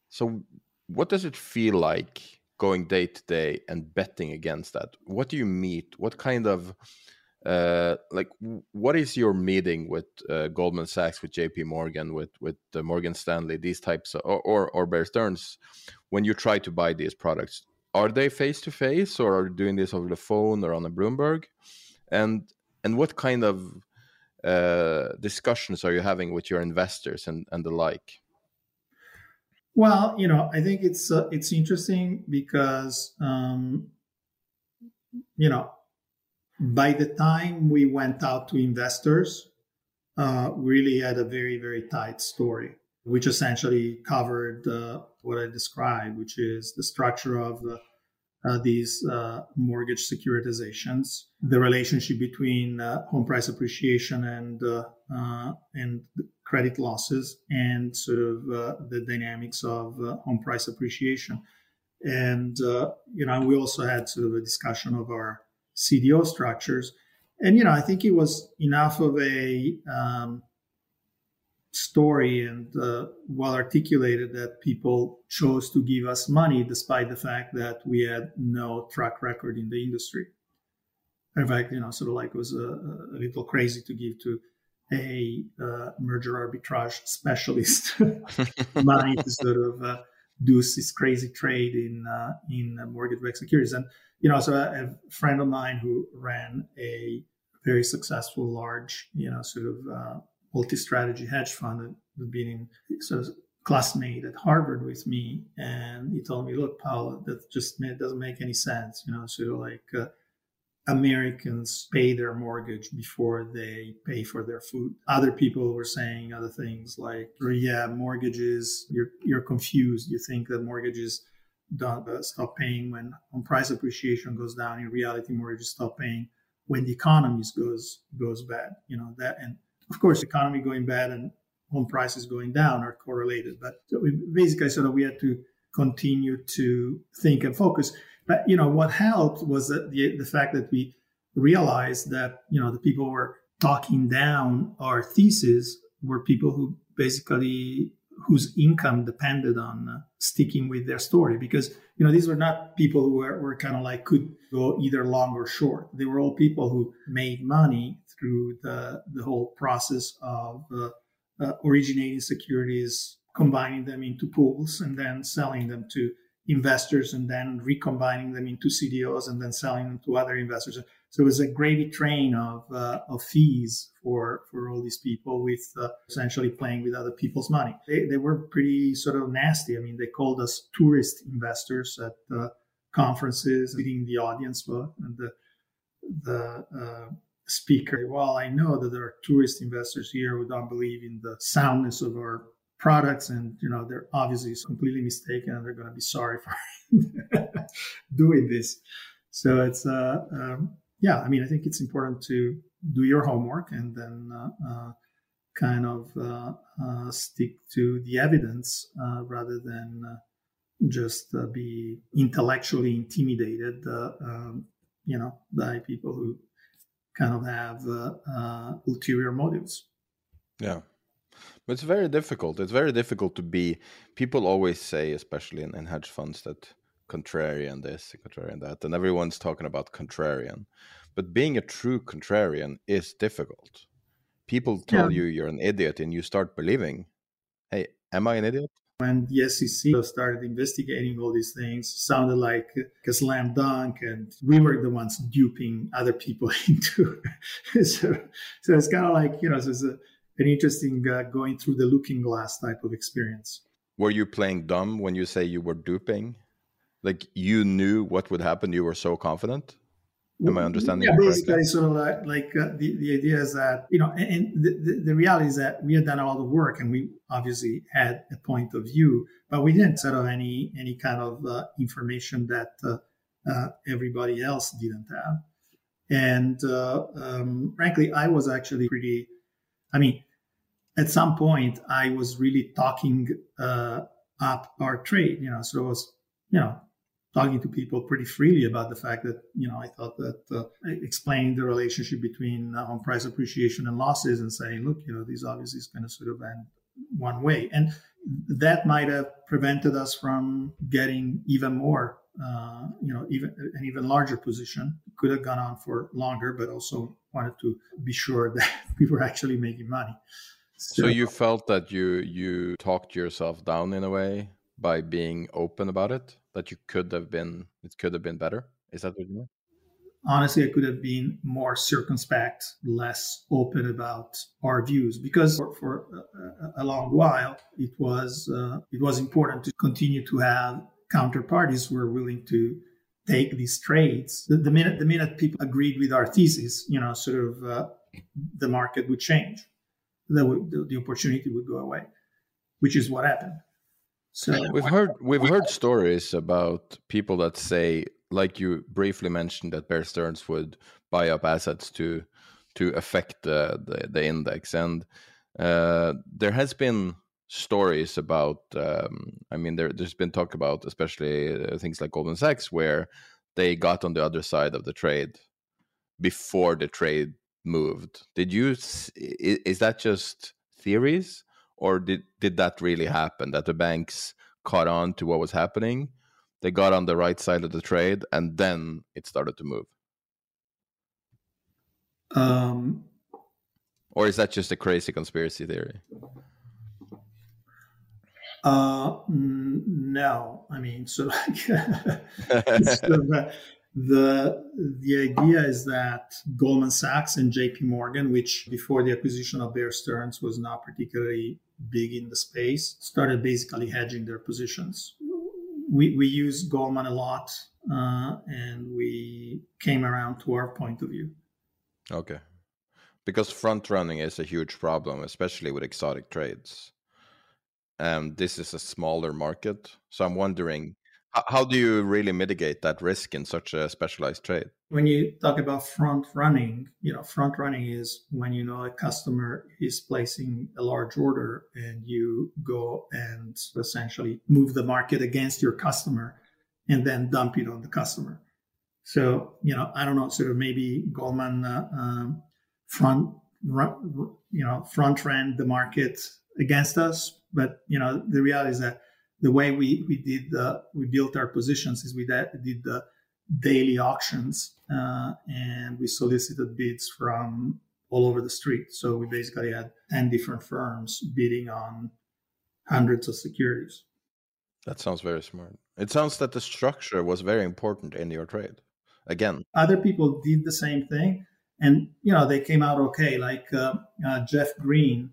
so what does it feel like going day to day and betting against that? What do you meet? What kind of uh, like what is your meeting with uh, Goldman Sachs, with J.P. Morgan, with with uh, Morgan Stanley, these types, of, or, or Bear Stearns, when you try to buy these products? Are they face to face, or are you doing this over the phone or on a Bloomberg? And and what kind of uh, discussions are you having with your investors and and the like? Well, you know, I think it's uh, it's interesting because um, you know, by the time we went out to investors, uh, really had a very very tight story, which essentially covered uh, what I described, which is the structure of uh, these uh, mortgage securitizations, the relationship between uh, home price appreciation and uh, and credit losses and sort of uh, the dynamics of uh, home price appreciation. And, uh, you know, we also had sort of a discussion of our CDO structures. And, you know, I think it was enough of a um, story and uh, well articulated that people chose to give us money despite the fact that we had no track record in the industry. in fact, you know, sort of like it was a, a little crazy to give to a uh, merger arbitrage specialist [LAUGHS] money to sort of uh, do this crazy trade in uh, in mortgage-backed securities. And you know, so a, a, friend of mine who ran a very successful, large, you know, sort of uh, multi-strategy hedge fund that had been in sort of classmate at Harvard with me, and he told me, "Look, Paolo, that just doesn't make any sense." You know, so like uh, Americans pay their mortgage before they pay for their food. Other people were saying other things like, "Yeah, mortgages. You're you're confused. You think that mortgages." Uh, stop paying when home price appreciation goes down. In reality, mortgages stop paying when the economy goes goes bad. You know that, and of course, economy going bad and home prices going down are correlated. But so we basically sort of we had to continue to think and focus. But you know what helped was that the the fact that we realized that you know the people were talking down our thesis were people who basically whose income depended on uh, sticking with their story because you know these were not people who were, were kind of like could go either long or short they were all people who made money through the the whole process of uh, uh, originating securities, combining them into pools, and then selling them to investors, and then recombining them into CDOs, and then selling them to other investors. So it was a gravy train of uh, of fees for for all these people, with uh, essentially playing with other people's money. They they were pretty sort of nasty. I mean, they called us tourist investors at conferences, meeting the audience, and the the uh, speaker. Well, I know that there are tourist investors here who don't believe in the soundness of our products, and you know they're obviously completely mistaken, and they're going to be sorry for [LAUGHS] doing this. So it's uh, um, yeah. I mean, I think it's important to do your homework and then uh, uh, kind of uh, stick to the evidence rather than just be intellectually intimidated. Um, you know, by people who kind of have ulterior motives. Yeah. But it's very difficult. It's very difficult to be. People always say, especially in, in hedge funds, that contrarian this, contrarian that, and everyone's talking about contrarian. But being a true contrarian is difficult. People tell yeah. you you're an idiot, and you start believing, "Hey, am I an idiot? when the SEC started investigating all these things, sounded like a slam dunk, and we were the ones duping other people [LAUGHS] into. so, so it's kind of like you know, it's a, an interesting uh, going through the looking glass type of experience. Were you playing dumb when you say you were duping? Like you knew what would happen, you were so confident. Am I understanding? Yeah, basically, sort of like, like uh, the, the idea is that, you know, and, and the, the, the, reality is that we had done all the work and we obviously had a point of view, but we didn't set up any, any kind of uh, information that uh, uh everybody else didn't have. And uh, um, frankly, I was actually pretty, I mean, at some point, I was really talking uh, up our trade, you know, so it was, you know, talking to people pretty freely about the fact that you know I thought that uh, explaining the relationship between uh, home price appreciation and losses and saying, look, you know, these obviously is going to sort of end one way, and that might have prevented us from getting even more, uh, you know, even an even larger position. Could have gone on for longer, but also wanted to be sure [LAUGHS] that we were actually making money. So, so you felt that you you talked yourself down in a way by being open about it that you could have been it could have been better? Is that what you mean? Honestly i could have been more circumspect less open about our views because for, for a, a, long while it was uh, it was important to continue to have counterparties who were willing to take these trades. The, the minute the minute people agreed with our thesis you know sort of uh, the market would change. The, the, the opportunity would go away which is what happened so [LAUGHS] we've heard we've heard [LAUGHS] stories about people that say, like you briefly mentioned, that Bear Stearns would buy up assets to to affect the the, the index, and uh, there has been stories about. Um, I mean, there there's been talk about, especially uh, things like Goldman Sachs, where they got on the other side of the trade before the trade moved. Did you? Is that just theories? Or did did that really happen? That the banks caught on to what was happening, they got on the right side of the trade, and then it started to move. Um, or is that just a crazy conspiracy theory? Uh, no, I mean, so [LAUGHS] like, so the, the idea is that Goldman Sachs and J.P. Morgan, which before the acquisition of Bear Stearns was not particularly big in the space, started basically hedging their positions. We we use Goldman a lot, uh, and we came around to our point of view. Okay, because front running is a huge problem, especially with exotic trades um, this is a smaller market. So I'm wondering, how, do you really mitigate that risk in such a specialized trade? When you talk about front running, you know, front running is when you know a customer is placing a large order and you go and essentially move the market against your customer and then dump it on the customer. So, you know, I don't know, sort of maybe Goldman uh, um, front, run, you know, front ran the market against us. But you know, the reality is that the way we we did the we built our positions is we did the daily auctions uh, and we solicited bids from all over the street. So we basically had ten different firms bidding on hundreds of securities. That sounds very smart. It sounds that the structure was very important in your trade. Again, other people did the same thing, and you know they came out okay. Like uh, uh, Jeff Greene,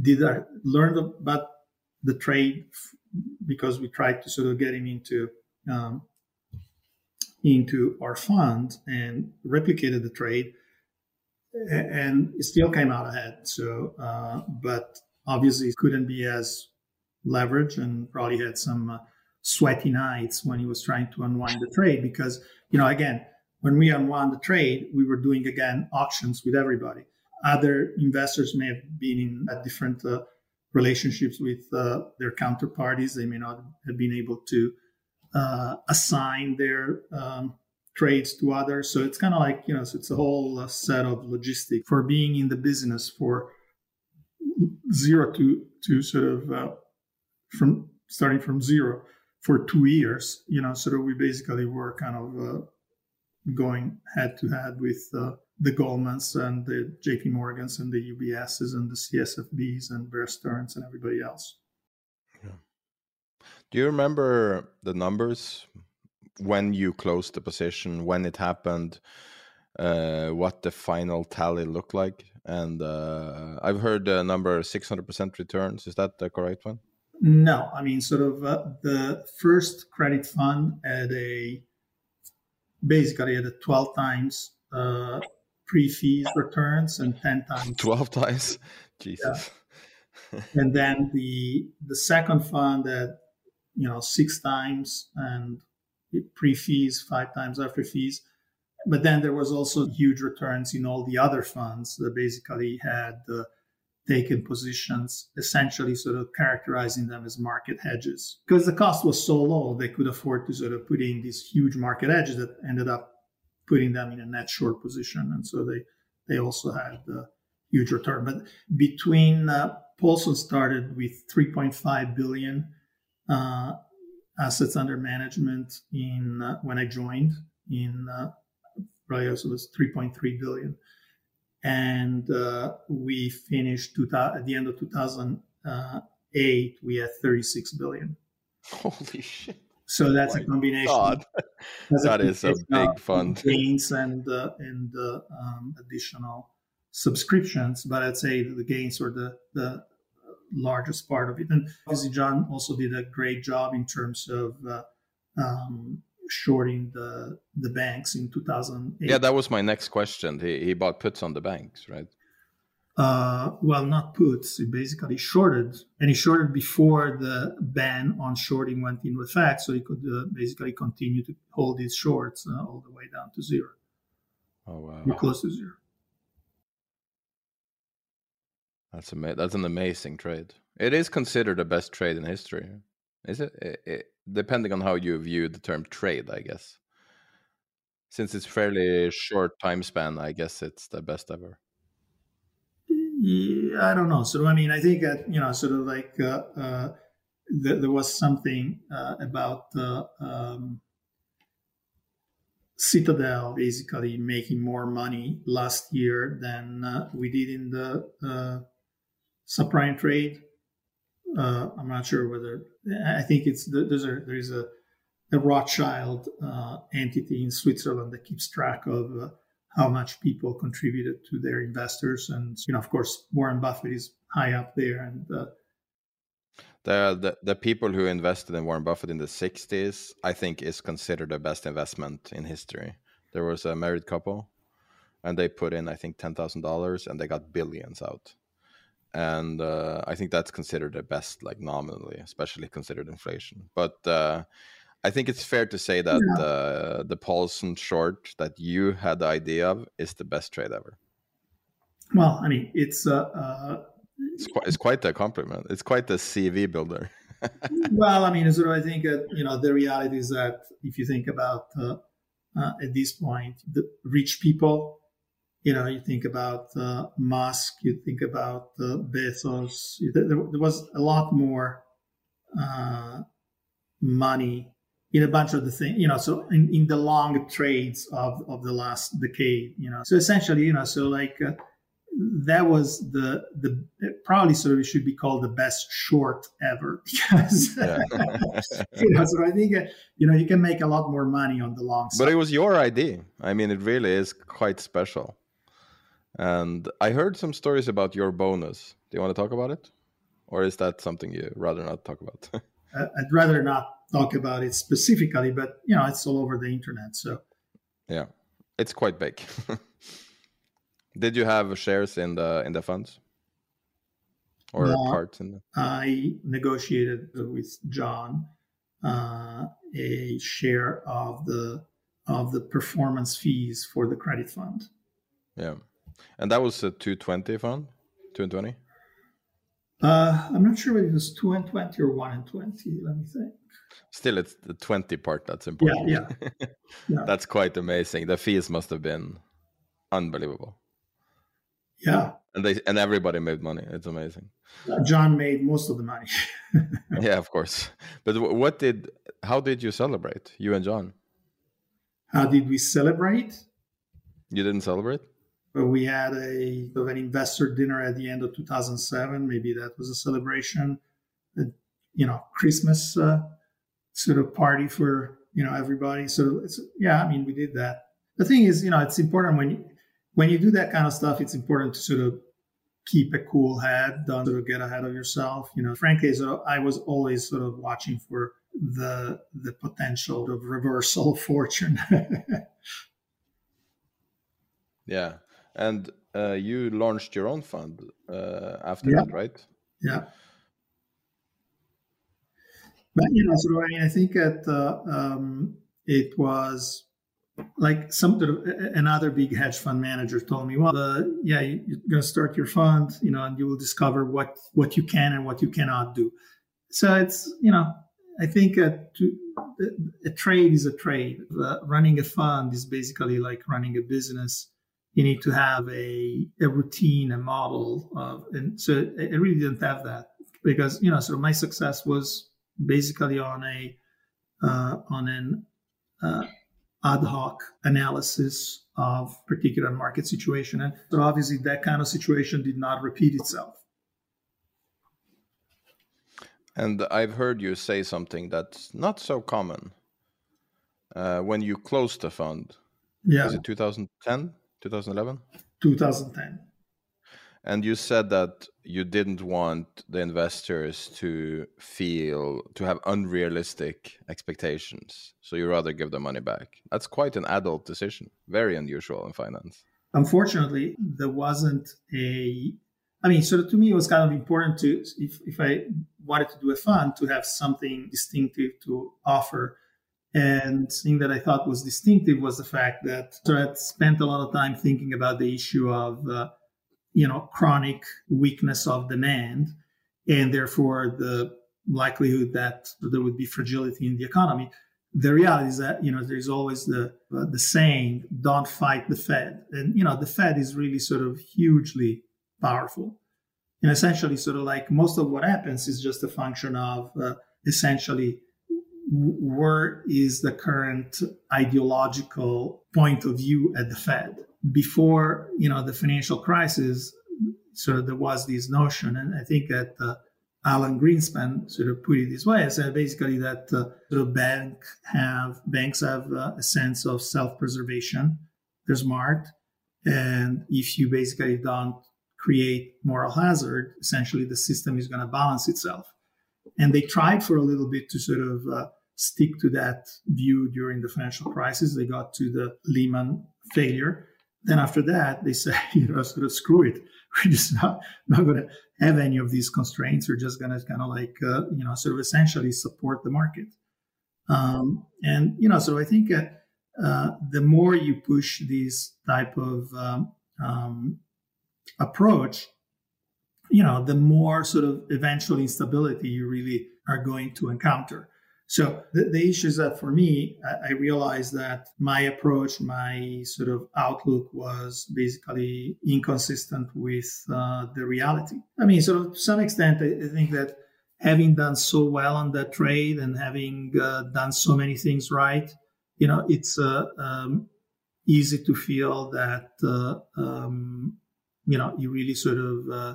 did I learn about the trade because we tried to sort of get him into um, into our fund and replicated the trade, and it still came out ahead. So, uh, but obviously, it couldn't be as leverage and probably had some uh, sweaty nights when he was trying to unwind the trade because you know again when we unwound the trade we were doing again auctions with everybody other investors may have been in a different uh, relationships with uh, their counterparties. They may not have been able to uh, assign their um, trades to others. So it's kind of like, you know, so it's a whole uh, set of logistics for being in the business for zero to, to sort of uh, from starting from zero for two years, you know, of we basically were kind of uh, going head to head with the Goldmans and the JP Morgans and the UBSs and the CSFBs and Bear Stearns and everybody else. Yeah. Do you remember the numbers when you closed the position, when it happened, uh, what the final tally looked like? And uh, I've heard the number 600% returns. Is that the correct one? No, I mean, sort of uh, the first credit fund at a basically at a 12 times uh, pre-fees returns and 10 times. 12 times? Jesus. Yeah. and then the the second fund at you know six times and pre-fees five times after fees. But then there was also huge returns in all the other funds that basically had uh, taken positions essentially sort of characterizing them as market hedges. Because the cost was so low they could afford to sort of put in these huge market hedges that ended up putting them in a net short position, and so they they also had a huge return. But between uh, Paulson started with 3.5 billion uh, assets under management in uh, when I joined in uh, it was 3.3 billion, and uh, we finished at the end of 2008 we had 36 billion. Holy shit! So that's a combination. God. [LAUGHS] That's that a is a big fund. Gains and uh, and uh, um, additional subscriptions, but I'd say the gains were the the largest part of it. And obviously, John also did a great job in terms of uh, um, shorting the the banks in 2008. Yeah, that was my next question. He he bought puts on the banks, right? Uh, well, not puts. He basically shorted, and he shorted before the ban on shorting went into effect, so he could uh, basically continue to hold these shorts uh, all the way down to zero. Oh wow! Or close to zero. That's ama- That's an amazing trade. It is considered the best trade in history. Is it? It, it? Depending on how you view the term trade, I guess. Since it's fairly short time span, I guess it's the best ever. I don't know. So I mean, I think that you know, sort of like uh, uh, th- there was something uh, about um, Citadel basically making more money last year than uh, we did in the uh, subprime trade. Uh, I'm not sure whether I think it's there's a there's a, a Rothschild uh, entity in Switzerland that keeps track of uh, how much people contributed to their investors, and you know, of course, Warren Buffett is high up there, and uh, the, the the people who invested in Warren Buffett in the '60s, I think, is considered the best investment in history. There was a married couple, and they put in, I think, ten thousand dollars, and they got billions out. And uh, I think that's considered the best, like nominally, especially considered inflation. But uh, I think it's fair to say that yeah. uh, the Paulson short that you had the idea of is the best trade ever. Well, I mean, it's uh, uh it's quite, it's quite a compliment. It's quite a CV builder. [LAUGHS] well, I mean, so I think uh, you know the reality is that if you think about uh, uh, at this point the rich people, you know, you think about uh, Musk, you think about uh, Bezos. There, there, was a lot more uh, money in a bunch of the things, you know. So in, in the long trades of of the last decade, you know. So essentially, you know, so like that was the the probably sort of should be called the best short ever [LAUGHS] because [LAUGHS] you know so I think uh, you know you can make a lot more money on the long side. But it was your idea. I mean, it really is quite special. And I heard some stories about your bonus. Do you want to talk about it, or is that something you rather not talk about? [LAUGHS] I'd rather not talk about it specifically, but you know it's all over the internet. So yeah, it's quite big. [LAUGHS] Did you have shares in the in the funds or no, parts in the? I negotiated with John uh, a share of the of the performance fees for the credit fund. Yeah, and that was a two twenty fund, two and twenty. Uh, I'm not sure whether it was two and twenty or one and twenty. Let me think. Still, it's the twenty part that's important. Yeah, yeah. [LAUGHS] yeah. that's quite amazing. The fees must have been unbelievable. Yeah. And they and everybody made money. It's amazing. John made most of the money. [LAUGHS] yeah, of course. But what did? How did you celebrate? You and John. How did we celebrate? You didn't celebrate. But we had a of an investor dinner at the end of 2007. Maybe that was a celebration. You know, Christmas uh, sort of party for you know everybody. So it's yeah. I mean, we did that. The thing is, you know, it's important when you, when you do that kind of stuff, it's important to sort of keep a cool head, don't sort of get ahead of yourself. You know, frankly, so I was always sort of watching for the the potential of reversal of fortune. [LAUGHS] yeah, and uh, you launched your own fund uh, after yeah. that, right? Yeah. But you know, so I mean, I think that uh, um, it was like some another big hedge fund manager told me, well, uh, yeah, you're going to start your fund, you know, and you will discover what what you can and what you cannot do. So it's you know, I think a, to, a trade is a trade. Uh, running a fund is basically like running a business. You need to have a a routine, a model, of, and so I really didn't have that because you know, so my success was basically on a uh, on an uh, ad hoc analysis of particular market situation. And so obviously that kind of situation did not repeat itself. And I've heard you say something that's not so common. Uh, when you closed the fund, yeah. is it 2010, 2011? 2010. And you said that you didn't want the investors to feel to have unrealistic expectations. So you rather give the money back. That's quite an adult decision. Very unusual in finance. Unfortunately, there wasn't a I mean, so to me, it was kind of important to, if, if I wanted to do a fund, to have something distinctive to offer. And thing that I thought was distinctive was the fact that I spent a lot of time thinking about the issue of uh, you know chronic weakness of demand and therefore the likelihood that there would be fragility in the economy. The reality is that you know there's always the uh, the saying don't fight the fed. And you know the fed is really sort of hugely powerful. And essentially sort of like most of what happens is just a function of uh, essentially where is the current ideological point of view at the Fed. Before, you know, the financial crisis, so there was this notion, and I think that uh, Alan Greenspan sort of put it this way: basically that uh, the bank have banks have uh, a sense of self-preservation. They're smart, and if you basically don't create moral hazard, essentially the system is going to balance itself. And they tried for a little bit to sort of uh, stick to that view during the financial crisis. They got to the Lehman failure. Then after that, they say, [LAUGHS] you know, sort of screw it. [LAUGHS] We're just not, not going to have any of these constraints. We're just going to kind of like, uh, you know, sort of essentially support the market. Um, and, you know, so I think uh, uh, the more you push this type of um, um, approach, you know, the more sort of eventual instability you really are going to encounter. So the, the issue is that for me, I, I, realized that my approach, my sort of outlook was basically inconsistent with uh, the reality. I mean, sort of to some extent, I, I, think that having done so well on that trade and having uh, done so many things right, you know, it's uh, um, easy to feel that uh, um, you know you really sort of uh,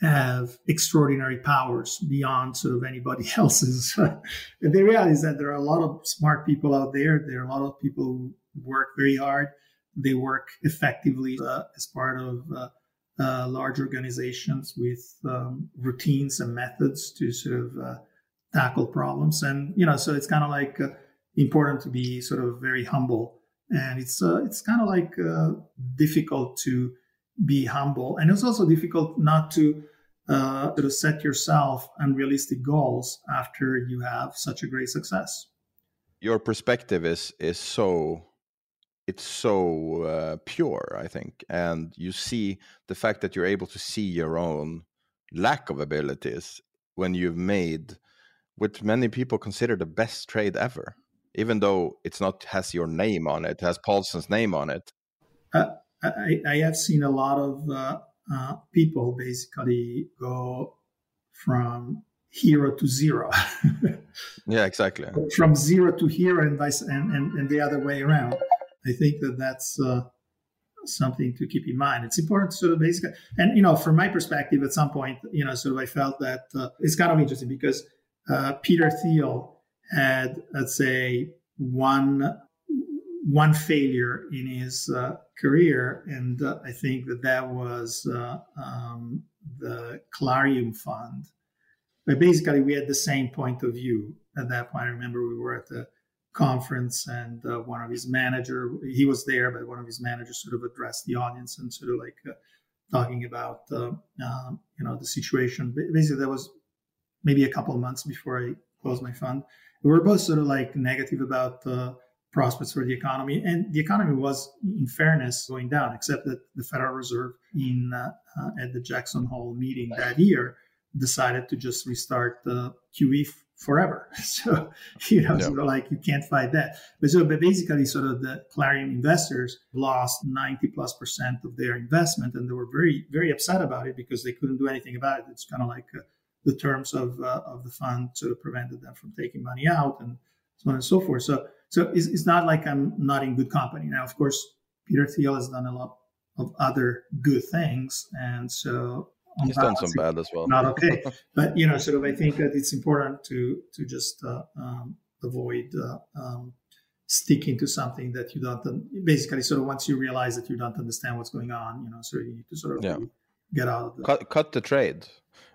have extraordinary powers beyond sort of anybody [LAUGHS] else's. and the reality is that there are a lot of smart people out there. There are a lot of people who work very hard. They work effectively uh, as part of uh, uh, large organizations with um, routines and methods to sort of uh, tackle problems. And you know, so it's kind of like uh, important to be sort of very humble. And it's uh, it's kind of like difficult to be humble. And it's also difficult not to uh, to set yourself unrealistic goals after you have such a great success. Your perspective is is so it's so uh, pure, I think, and you see the fact that you're able to see your own lack of abilities when you've made what many people consider the best trade ever, even though it's not has your name on it, has Paulson's name on it. Uh, I, I have seen a lot of uh, uh, people basically go from hero to zero. [LAUGHS] yeah, exactly. From zero to hero and vice and, and, and the other way around. I think that that's uh, something to keep in mind. It's important to sort of basically, and you know, from my perspective, at some point, you know, sort of I felt that uh, it's kind of interesting because uh, Peter Thiel had, let's say, one one failure in his uh, career, and uh, I think that that was uh, um, the Clarium Fund. But basically, we had the same point of view at that point. I remember we were at the conference, and uh, one of his manager he was there, but one of his managers sort of addressed the audience and sort of like uh, talking about uh, um, you know the situation. Basically, that was maybe a couple of months before I closed my fund. We were both sort of like negative about prospects for the economy. And the economy was, in fairness, going down, except that the Federal Reserve, in uh, uh, at the Jackson Hole meeting that year, decided to just restart the QE forever. [LAUGHS] So you know, sort of like you can't fight that. But so, but basically, sort of the Clarium investors lost ninety plus percent of their investment, and they were very, very upset about it because they couldn't do anything about it. It's kind of like uh, the terms of uh, of the fund sort of prevented them from taking money out, and so on and so forth. So so it's, it's not like I'm not in good company. Now, of course, Peter Thiel has done a lot of other good things. And so he's done some bad as well. Not okay. [LAUGHS] but, you know, sort of, I think that it's important to, to just uh, um, avoid uh, um, sticking to something that you don't, basically, sort of once you realize that you don't understand what's going on, you know, so you need to sort of yeah. get out of the... Cut, cut the trade.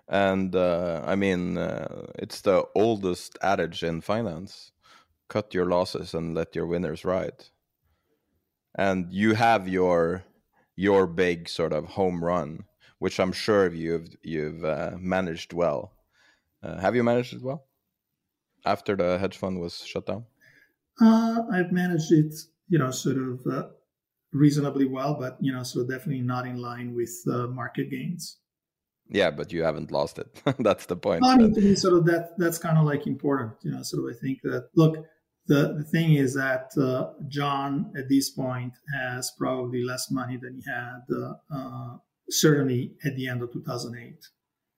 And uh, I mean, uh, it's the oldest adage in finance cut your losses and let your winners ride. And you have your your big sort of home run, which I'm sure you've you've uh, managed well. Uh, have you managed it well after the hedge fund was shut down? Uh, I've managed it, you know, sort of uh, reasonably well, but you know, so definitely not in line with uh, market gains. Yeah, but you haven't lost it. [LAUGHS] that's the point. I mean, to me, sort of that that's kind of like important, you know. Sort of, I think that look, the, the thing is that uh, John, at this point, has probably less money than he had uh, uh, certainly at the end of 2008.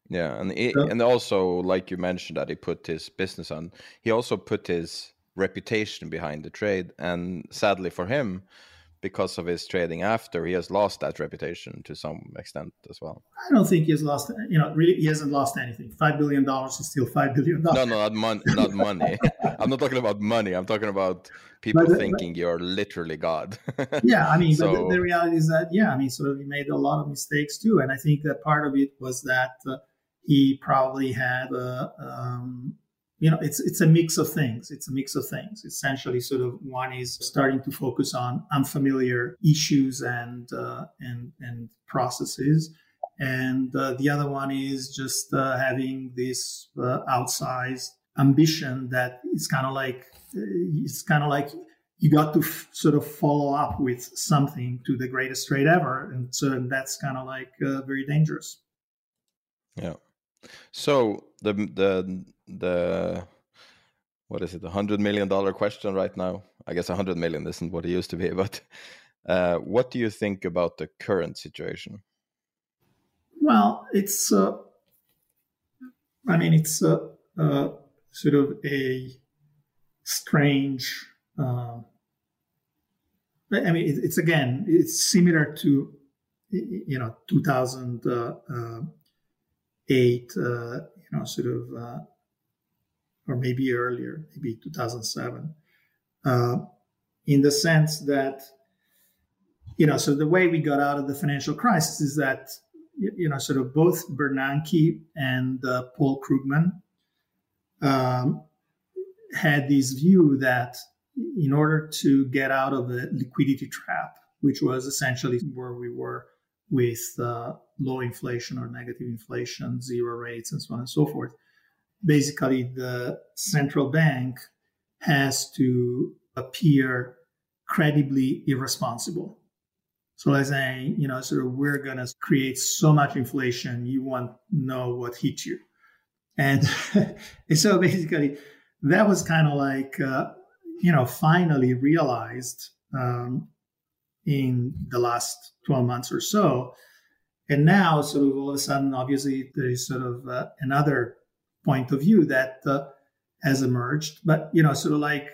Yeah, and he, so, and also like you mentioned that he put his business on. He also put his reputation behind the trade, and sadly for him, because of his trading after, he has lost that reputation to some extent as well. I don't think he has lost. You know, really, he hasn't lost anything. Five billion dollars is still five billion dollars. No, no, not money. Not money. [LAUGHS] I'm not talking about money. I'm talking about people but, thinking but, you're literally God. [LAUGHS] yeah, I mean, so, but the, the, reality is that yeah, I mean, sort of he made a lot of mistakes too, and I think that part of it was that uh, he probably had uh, um, you know it's it's a mix of things. It's a mix of things. Essentially sort of one is starting to focus on unfamiliar issues and uh, and and processes. And uh, the other one is just uh, having this uh, outsized ambition that is kind of like uh, it's kind of like you got to f- sort of follow up with something to the greatest trade ever. And so that's kind of like uh, very dangerous. Yeah. So the the the what is it, a hundred million dollar question right now? I guess a hundred million isn't what it used to be, [LAUGHS] but uh, what do you think about the current situation? Well, it's uh, I mean, it's uh, uh, sort of a strange. Uh, I mean, it, it's again, it's similar to you know 2008, uh, uh, you know, sort of uh, or maybe earlier, maybe 2007, uh, in the sense that, you know, so the way we got out of the financial crisis is that, you know, sort of both Bernanke and uh, Paul Krugman um, had this view that in order to get out of the liquidity trap, which was essentially where we were with uh, low inflation or negative inflation, zero rates, and so on and so forth, basically the central bank has to appear credibly irresponsible. So let's say, you know, sort of we're to create so much inflation, you won't know what hit you. And, [LAUGHS] so basically, that was kind of like, uh, you know, finally realized um, in the last 12 months or so. And now, sort of all of a sudden, obviously, there is sort of uh, another point of view that uh, has emerged. But you know, sort of like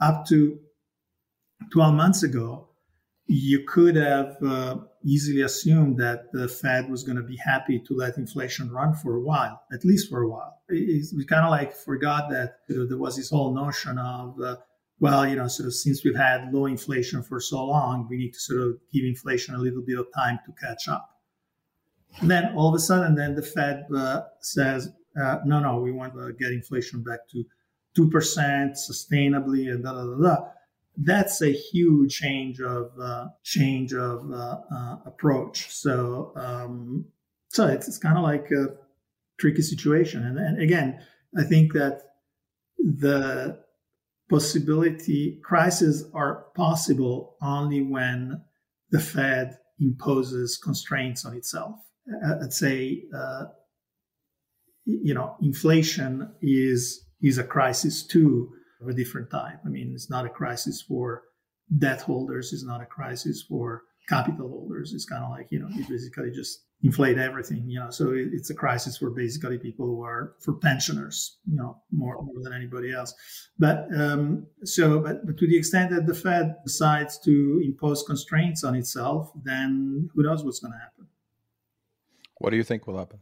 up to 12 months ago, you could have uh, easily assumed that the Fed was going to be happy to let inflation run for a while, at least for a while. It, we kind of like forgot that you know, there was this whole notion of, uh, well, you know, sort of since we've had low inflation for so long, we need to sort of give inflation a little bit of time to catch up. And then all of a sudden, then the Fed uh, says, uh, no, no, we want to get inflation back to 2% sustainably and da, da, da, da. That's a huge change of uh, change of uh, uh approach. So, um, so it's, it's kind of like a tricky situation. And, and again, I think that the possibility crises are possible only when the Fed imposes constraints on itself. I'd say uh, you know, inflation is is a crisis too of a different type. I mean, it's not a crisis for debt holders. It's not a crisis for capital holders. It's kind of like you know, you basically just inflate everything. You know, so it's a crisis for basically people who are for pensioners. You know, more more than anybody else. But um, so, but, but to the extent that the Fed decides to impose constraints on itself, then who knows what's going to happen? What do you think will happen?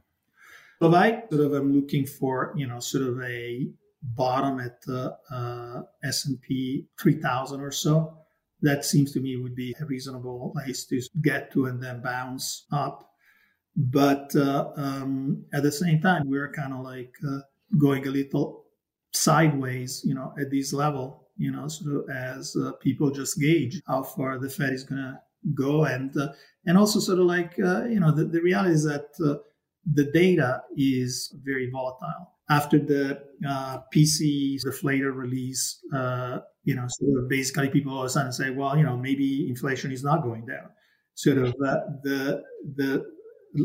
So I sort of am looking for, you know, sort of a bottom at the uh, S&P 3000 or so. That seems to me would be a reasonable place to get to and then bounce up. But uh, um, at the same time, we're kind of like uh, going a little sideways, you know, at this level, you know, sort of as uh, people just gauge how far the Fed is going to go, and uh, and also sort of like uh, you know, the, the reality is that the data is very volatile. After the uh, PC deflator release, uh, you know, sort of basically people all of a sudden say, well, you know, maybe inflation is not going down. Sort of uh, the the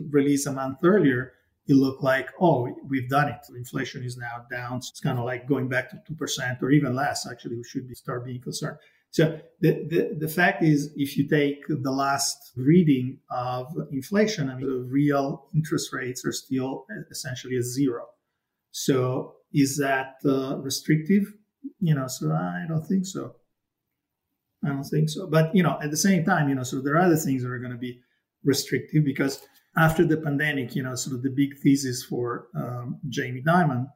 release a month earlier, it looked like, oh, we've done it. Inflation is now down. It's kind of like going back to two percent or even less. Actually, we should be start being concerned. So the, the, the fact is, if you take the last reading of inflation, I mean, the real interest rates are still essentially at zero. So is that uh, restrictive? You know, so I don't think so. I don't think so. But you know, at the same time, you know, so there are other things that are going to be restrictive because after the pandemic, you know, sort of the big thesis for um, Jamie Dimon,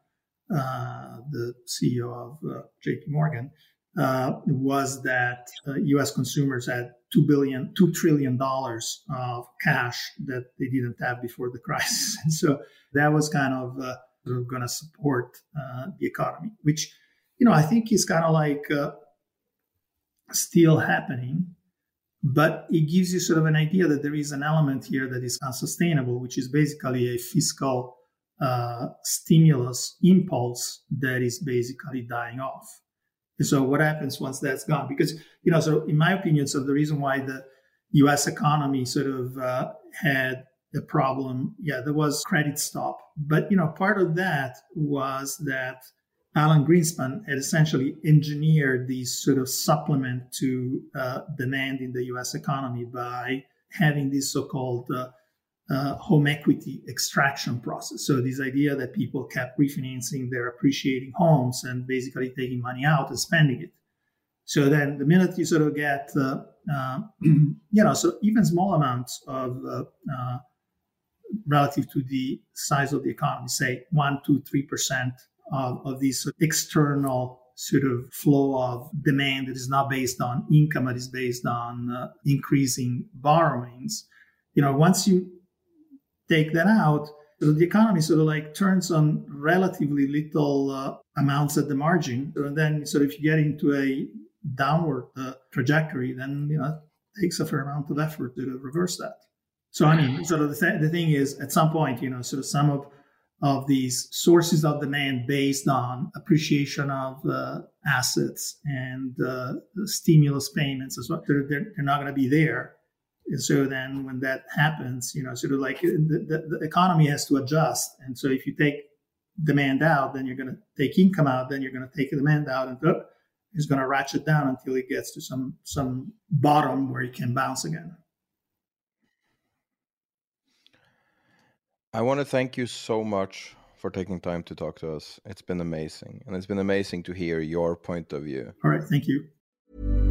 uh, the CEO of uh, J.P. Morgan, uh, was that U.S. Uh, consumers had two billion, two trillion dollars of cash that they didn't have before the crisis, [LAUGHS] and so that was kind of uh, going to support uh, the economy, which you know I think is kind of like still happening but it gives you sort of an idea that there is an element here that is unsustainable, which is basically a fiscal uh, stimulus impulse that is basically dying off. So, what happens once that's gone? Because, you know, so in my opinion, so the reason why the US economy sort of uh, had the problem, yeah, there was credit stop. But, you know, part of that was that Alan Greenspan had essentially engineered this sort of supplement to uh, demand in the US economy by having this so called uh, uh, home equity extraction process. So, this idea that people kept refinancing their appreciating homes and basically taking money out and spending it. So, then the minute you sort of get, uh, uh, [CLEARS THROAT] you know, so even small amounts of uh, relative to the size of the economy, say one, two, three percent of, of this external sort of flow of demand that is not based on income, but is based on uh, increasing borrowings. You know, once you take that out, the economy sort of like turns on relatively little uh, amounts at the margin. And then sort of if you get into a downward uh, trajectory, then, you know, it takes a fair amount of effort to reverse that. So, I mean, sort of the, th- the thing is at some point, you know, sort of some of of these sources of demand based on appreciation of uh, assets and uh, stimulus payments as well. They're, they're not going to be there. And so then when that happens, you know, sort of like the, the, the economy has to adjust. And so if you take demand out, then you're going to take income out, then you're going to take demand out and uh, it's going to ratchet down until it gets to some, some bottom where it can bounce again. I want to thank you so much for taking time to talk to us. It's been amazing. And it's been amazing to hear your point of view. All right. Thank you.